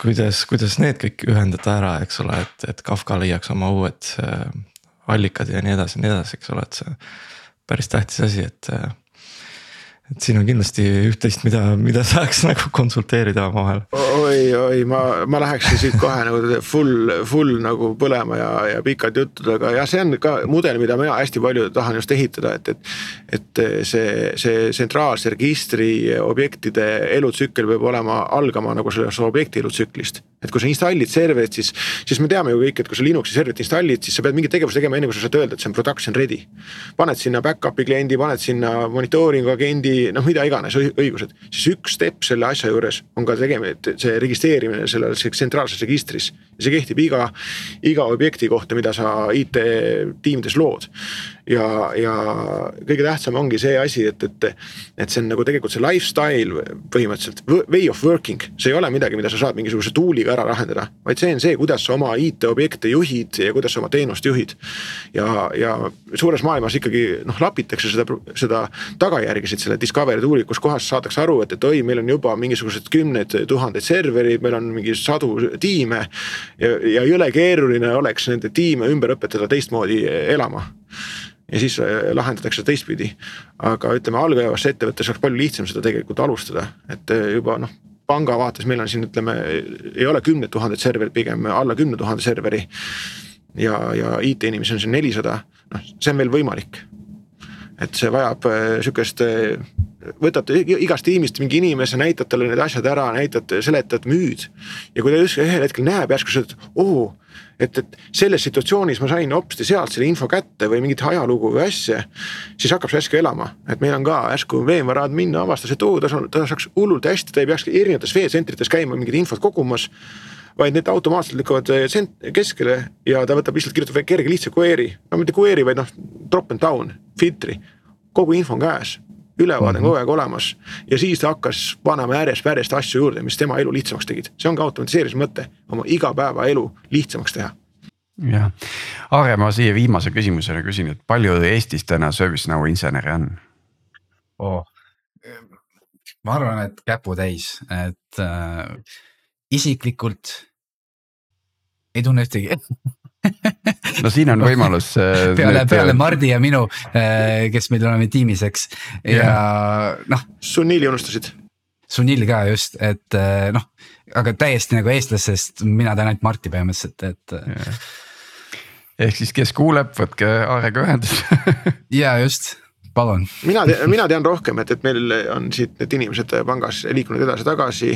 kuidas, kuidas need kõik ühendada ära, eks ole, et, et Kafka leiaks oma uued äh, allikad ja nii edasi ja nii edasi, eks ole, et see päris tähtis asi, et äh, et siin on kindlasti üht-teist, mida, mida saaks nagu konsulteerida omavahel. oi, oi, ma, ma läheksin siit kohe nagu full, full nagu põlema ja, ja pikad jutud, aga jah, see on ka mudel, mida mina hästi palju tahan just ehitada, et, et. et see, see tsentraalse registri objektide elutsükkel peab olema, algama nagu sellest objekti elutsüklist. et kui sa installid serverit, siis, siis me teame ju kõik, et kui sa Linuxi serverit installid, siis sa pead mingeid tegevusi tegema, enne kui sa saad öelda, et see on production ready. paned sinna back-up'i kliendi, paned sinna monitooringu agendi noh, mida iganes õigused, siis üks step selle asja juures on ka tegemine, see registreerimine selles tsentraalses registris. see kehtib iga, iga objekti kohta, mida sa IT-tiimides lood ja, ja kõige tähtsam ongi see asi, et, et, et see on nagu tegelikult see lifestyle põhimõtteliselt, way of working, see ei ole midagi, mida sa saad mingisuguse tool'iga ära lahendada, vaid see on see, kuidas sa oma IT-objekte juhid ja kuidas sa oma teenust juhid. ja, ja suures maailmas ikkagi noh, lapitakse seda, seda tagajärgesid selle discovery tool'i, kus kohas saadakse aru, et, et oi, meil on juba mingisugused kümned tuhanded serverid, meil on mingi sadu tiime. ja, ja jõle keeruline oleks nende tiime ümber õpetada teistmoodi elama ja siis äh, lahendatakse teistpidi. aga ütleme, algajasse ettevõttes oleks palju lihtsam seda tegelikult alustada, et äh, juba noh panga vaates meil on siin, ütleme, ei ole kümned tuhanded serverid, pigem alla kümne tuhande serveri. ja, ja IT-inimesi on siin nelisada, noh, see on veel võimalik. et see vajab äh, sihukest, võtad igast tiimist mingi inimese, näitad talle need asjad ära, näitad, seletad, müüd. ja kui ta ühel hetkel näeb järsku seda, et oo et, et selles situatsioonis ma sain hopsti sealt selle info kätte või mingit ajalugu või asja. siis hakkab see järsku elama, et meil on ka järsku veevarad minna, avastas, et oo, ta, ta saaks hullult hästi, ta ei peaks erinevates veetsentrites käima mingit infot kogumas vaid need automaatselt lükkavad eh, keskele ja ta võtab lihtsalt, kirjutab kerge lihtsa query, no mitte query, vaid noh, drop and down, filtri. kogu info on käes, ülevaade on kogu aeg olemas. Ja siis ta hakkas panema järjest, järjest asju juurde, mis tema elu lihtsamaks tegid, see ongi automatiseerimise mõte, oma igapäevaelu lihtsamaks teha. Jah, Aare, ma siia viimase küsimusena küsin, et palju Eestis täna ServiceNow insenere on? Oh.? ma arvan, et käputäis, et äh, isiklikult ei tunne ühtegi no siin on võimalus äh, peale, peale Mardi ja minu, äh, kes meil oleme tiimis, eks ja noh. Sunili unustasid. Sunil ka just, et äh, noh, aga täiesti nagu eestlastest mina tean ainult Marti põhimõtteliselt, et. ehk siis, kes kuuleb, võtke Aarega ühendust ja just palun. mina mina tean rohkem, et, et meil on siit need inimesed pangas liikunud edasi-tagasi.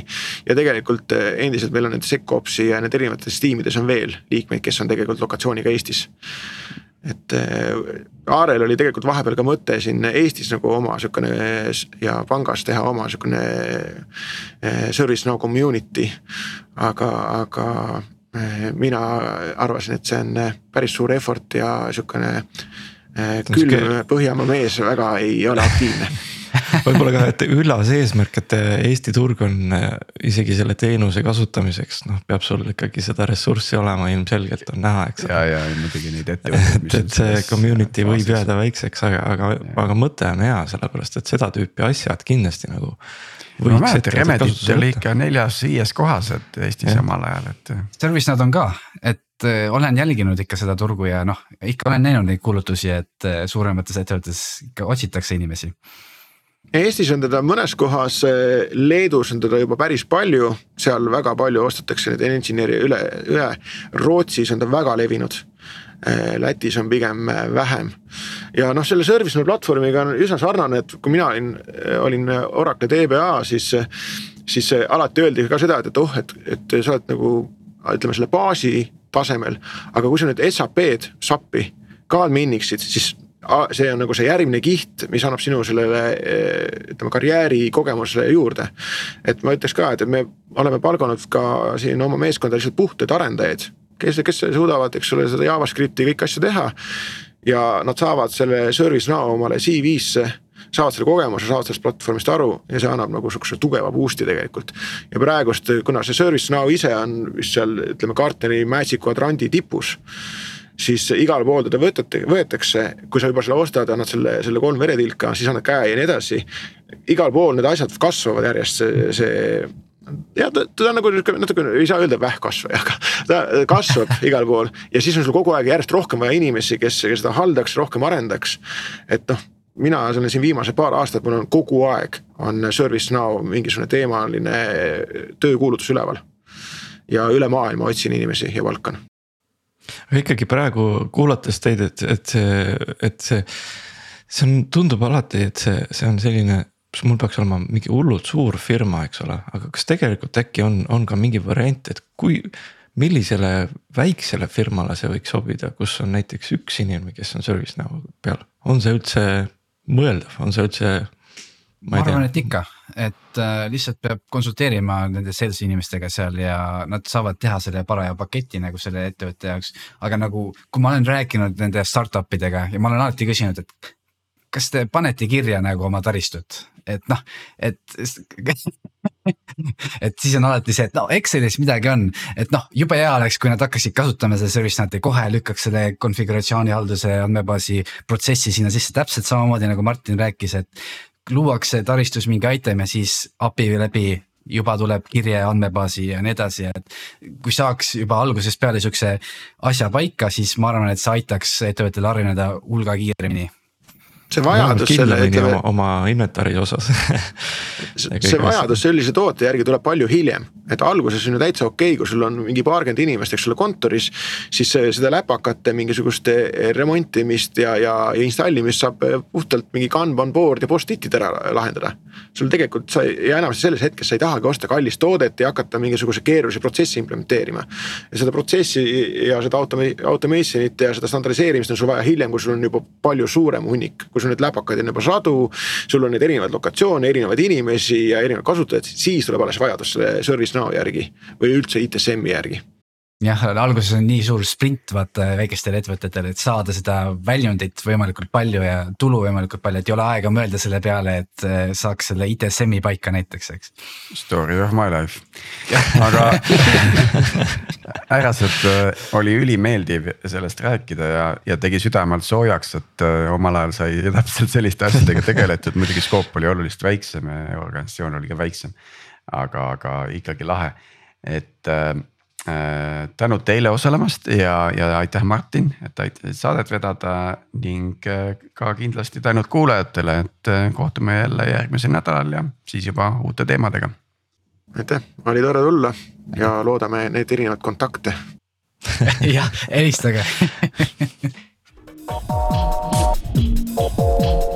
ja tegelikult eh, endiselt meil on need SecOps'i ja need erinevates tiimides on veel liikmeid, kes on tegelikult lokatsiooniga Eestis et äh, Aarel oli tegelikult vahepeal ka mõte siin Eestis nagu oma sihukene ja pangas teha oma sihukene äh, service no community. aga, aga mina arvasin, et see on päris suur effort ja sihukene Äh, külm Põhjamaa mees väga ei ole aktiivne võib-olla ka, et üllas eesmärk, et Eesti turg on äh, isegi selle teenuse kasutamiseks, noh, peab sul ikkagi seda ressurssi olema, ilmselgelt on näha, eks. ja, ja muidugi neid ettevõtteid. et, et see community võib faasis. jääda väikseks, aga, aga, aga mõte on hea, sellepärast et seda tüüpi asjad kindlasti nagu. ma mäletan, Remedit oli ikka neljas-viies kohas, et Eestis ja. omal ajal, et. Service nad on ka, et äh, olen jälginud ikka seda turgu ja noh, ikka olen näinud neid kuulutusi, et äh, suuremates ettevõtetes ikka otsitakse inimesi. Eestis on teda mõnes kohas, äh, Leedus on teda juba päris palju, seal väga palju ostetakse neid engineer'i üle, üle. Rootsis on ta väga levinud. Lätis on pigem vähem ja noh, selle ServiceNow platvormiga on üsna sarnane, et kui mina olin, olin Oracle DBA, siis, siis alati öeldi ka seda, et, et oh, et, et sa oled nagu ütleme selle baasi tasemel. aga kui sa nüüd SAP-d, SAP-i ka adminiksid, siis see on nagu see järgmine kiht, mis annab sinu sellele ütleme karjäärikogemusele juurde. et ma ütleks ka, et me oleme palganud ka siin oma meeskonda lihtsalt puhtaid arendajaid kes, kes suudavad, eks ole, seda JavaScripti kõiki asju teha. ja nad saavad selle ServiceNow omale CV-sse saavad selle kogemuse, saavad sellest platvormist aru ja see annab nagu sihukese tugeva boost'i tegelikult. ja praegust, kuna see ServiceNow ise on vist seal ütleme Gartneri Magic Quadranti tipus siis igal pool teda võtate, võetakse, kui sa juba selle ostad, annad selle, selle kolm veretilka, siis annad käe ja nii edasi. igal pool need asjad kasvavad järjest, see, see jah, ta, ta on nagu natuke, ei saa öelda vähkkasvaja, aga ta kasvab igal pool ja siis on sul kogu aeg järjest rohkem vaja inimesi, kes, kes seda haldaks, rohkem arendaks. et noh mina olen siin viimased paar aastat, mul on kogu aeg on ServiceNow mingisugune teemaline töökuulutus üleval. ja üle maailma otsin inimesi ja palkan. aga ikkagi praegu kuulates teid, et, et see, et see, see on, tundub alati, et see, see on selline mul peaks olema mingi hullult suur firma, eks ole, aga kas tegelikult äkki on, on ka mingi variant, et kui. millisele väiksele firmale see võiks sobida, kus on näiteks üks inimene, kes on ServiceNow peal, on see üldse mõeldav, on see üldse? ma arvan, et ikka, et äh, lihtsalt peab konsulteerima nende sales inimestega seal ja nad saavad teha selle paraja paketi nagu selle ettevõtte jaoks. aga nagu, kui ma olen rääkinud nende startup idega ja ma olen alati küsinud, et kas te panete kirja nagu oma taristut, et noh, et et siis on alati see, et no Excelis midagi on, et noh, jube hea oleks, kui nad hakkaksid kasutama seda ServiceNeti kohe lükkaks selle konfiguratsiooni halduse andmebaasi protsessi sinna sisse täpselt samamoodi nagu Martin rääkis, et. luuakse taristus mingi item ja siis API läbi juba tuleb kirje andmebaasi ja nii edasi, et. kui saaks juba algusest peale sihukese asja paika, siis ma arvan, et see aitaks ettevõttel areneda hulga kiiremini see vajadus selle ütleme. oma, oma inventari osas see vajadus sellise toote järgi tuleb palju hiljem, et alguses on ju täitsa okei okay,, kui sul on mingi paarkümmend inimest, eks ole, kontoris. siis seda läpakate mingisugust remontimist ja, ja, ja installimist saab puhtalt mingi Kanban board ja post-it'id ära lahendada. sul tegelikult sa ja enamasti selles hetkes sa ei tahagi osta kallist toodet ja hakata mingisuguse keerulise protsessi implementeerima. ja seda protsessi ja seda automa-, automation'it ja seda standardiseerimist on sul vaja hiljem, kui sul on juba palju suurem hunnik kui sul neid läpakaid on juba sadu. sul on neid erinevaid lokatsioone, erinevaid inimesi ja erinevaid kasutajaid, siis tuleb alles vajadus selle ServiceNow järgi või üldse ITSM-i järgi jah, alguses on nii suur sprint vaata väikestel ettevõtetel, et saada seda väljundit võimalikult palju ja tulu võimalikult palju, et ei ole aega mõelda selle peale, et eh, saaks selle ITSM-i paika näiteks, eks. Story of my life, aga Äraselt eh, oli ülimeeldiv sellest rääkida ja, ja tegi südamelt soojaks, et eh, omal ajal sai täpselt selliste asjadega tegeletud, muidugi skoop oli oluliselt väiksem ja organisatsioon oli ka väiksem. aga, aga ikkagi lahe, et tänud teile osalemast ja, ja aitäh, Martin, et aitasid saadet vedada ning äh, ka kindlasti tänud kuulajatele, et äh, kohtume jälle järgmisel nädalal ja siis juba uute teemadega. aitäh, oli tore tulla ja loodame neid erinevaid kontakte. Jah, helistage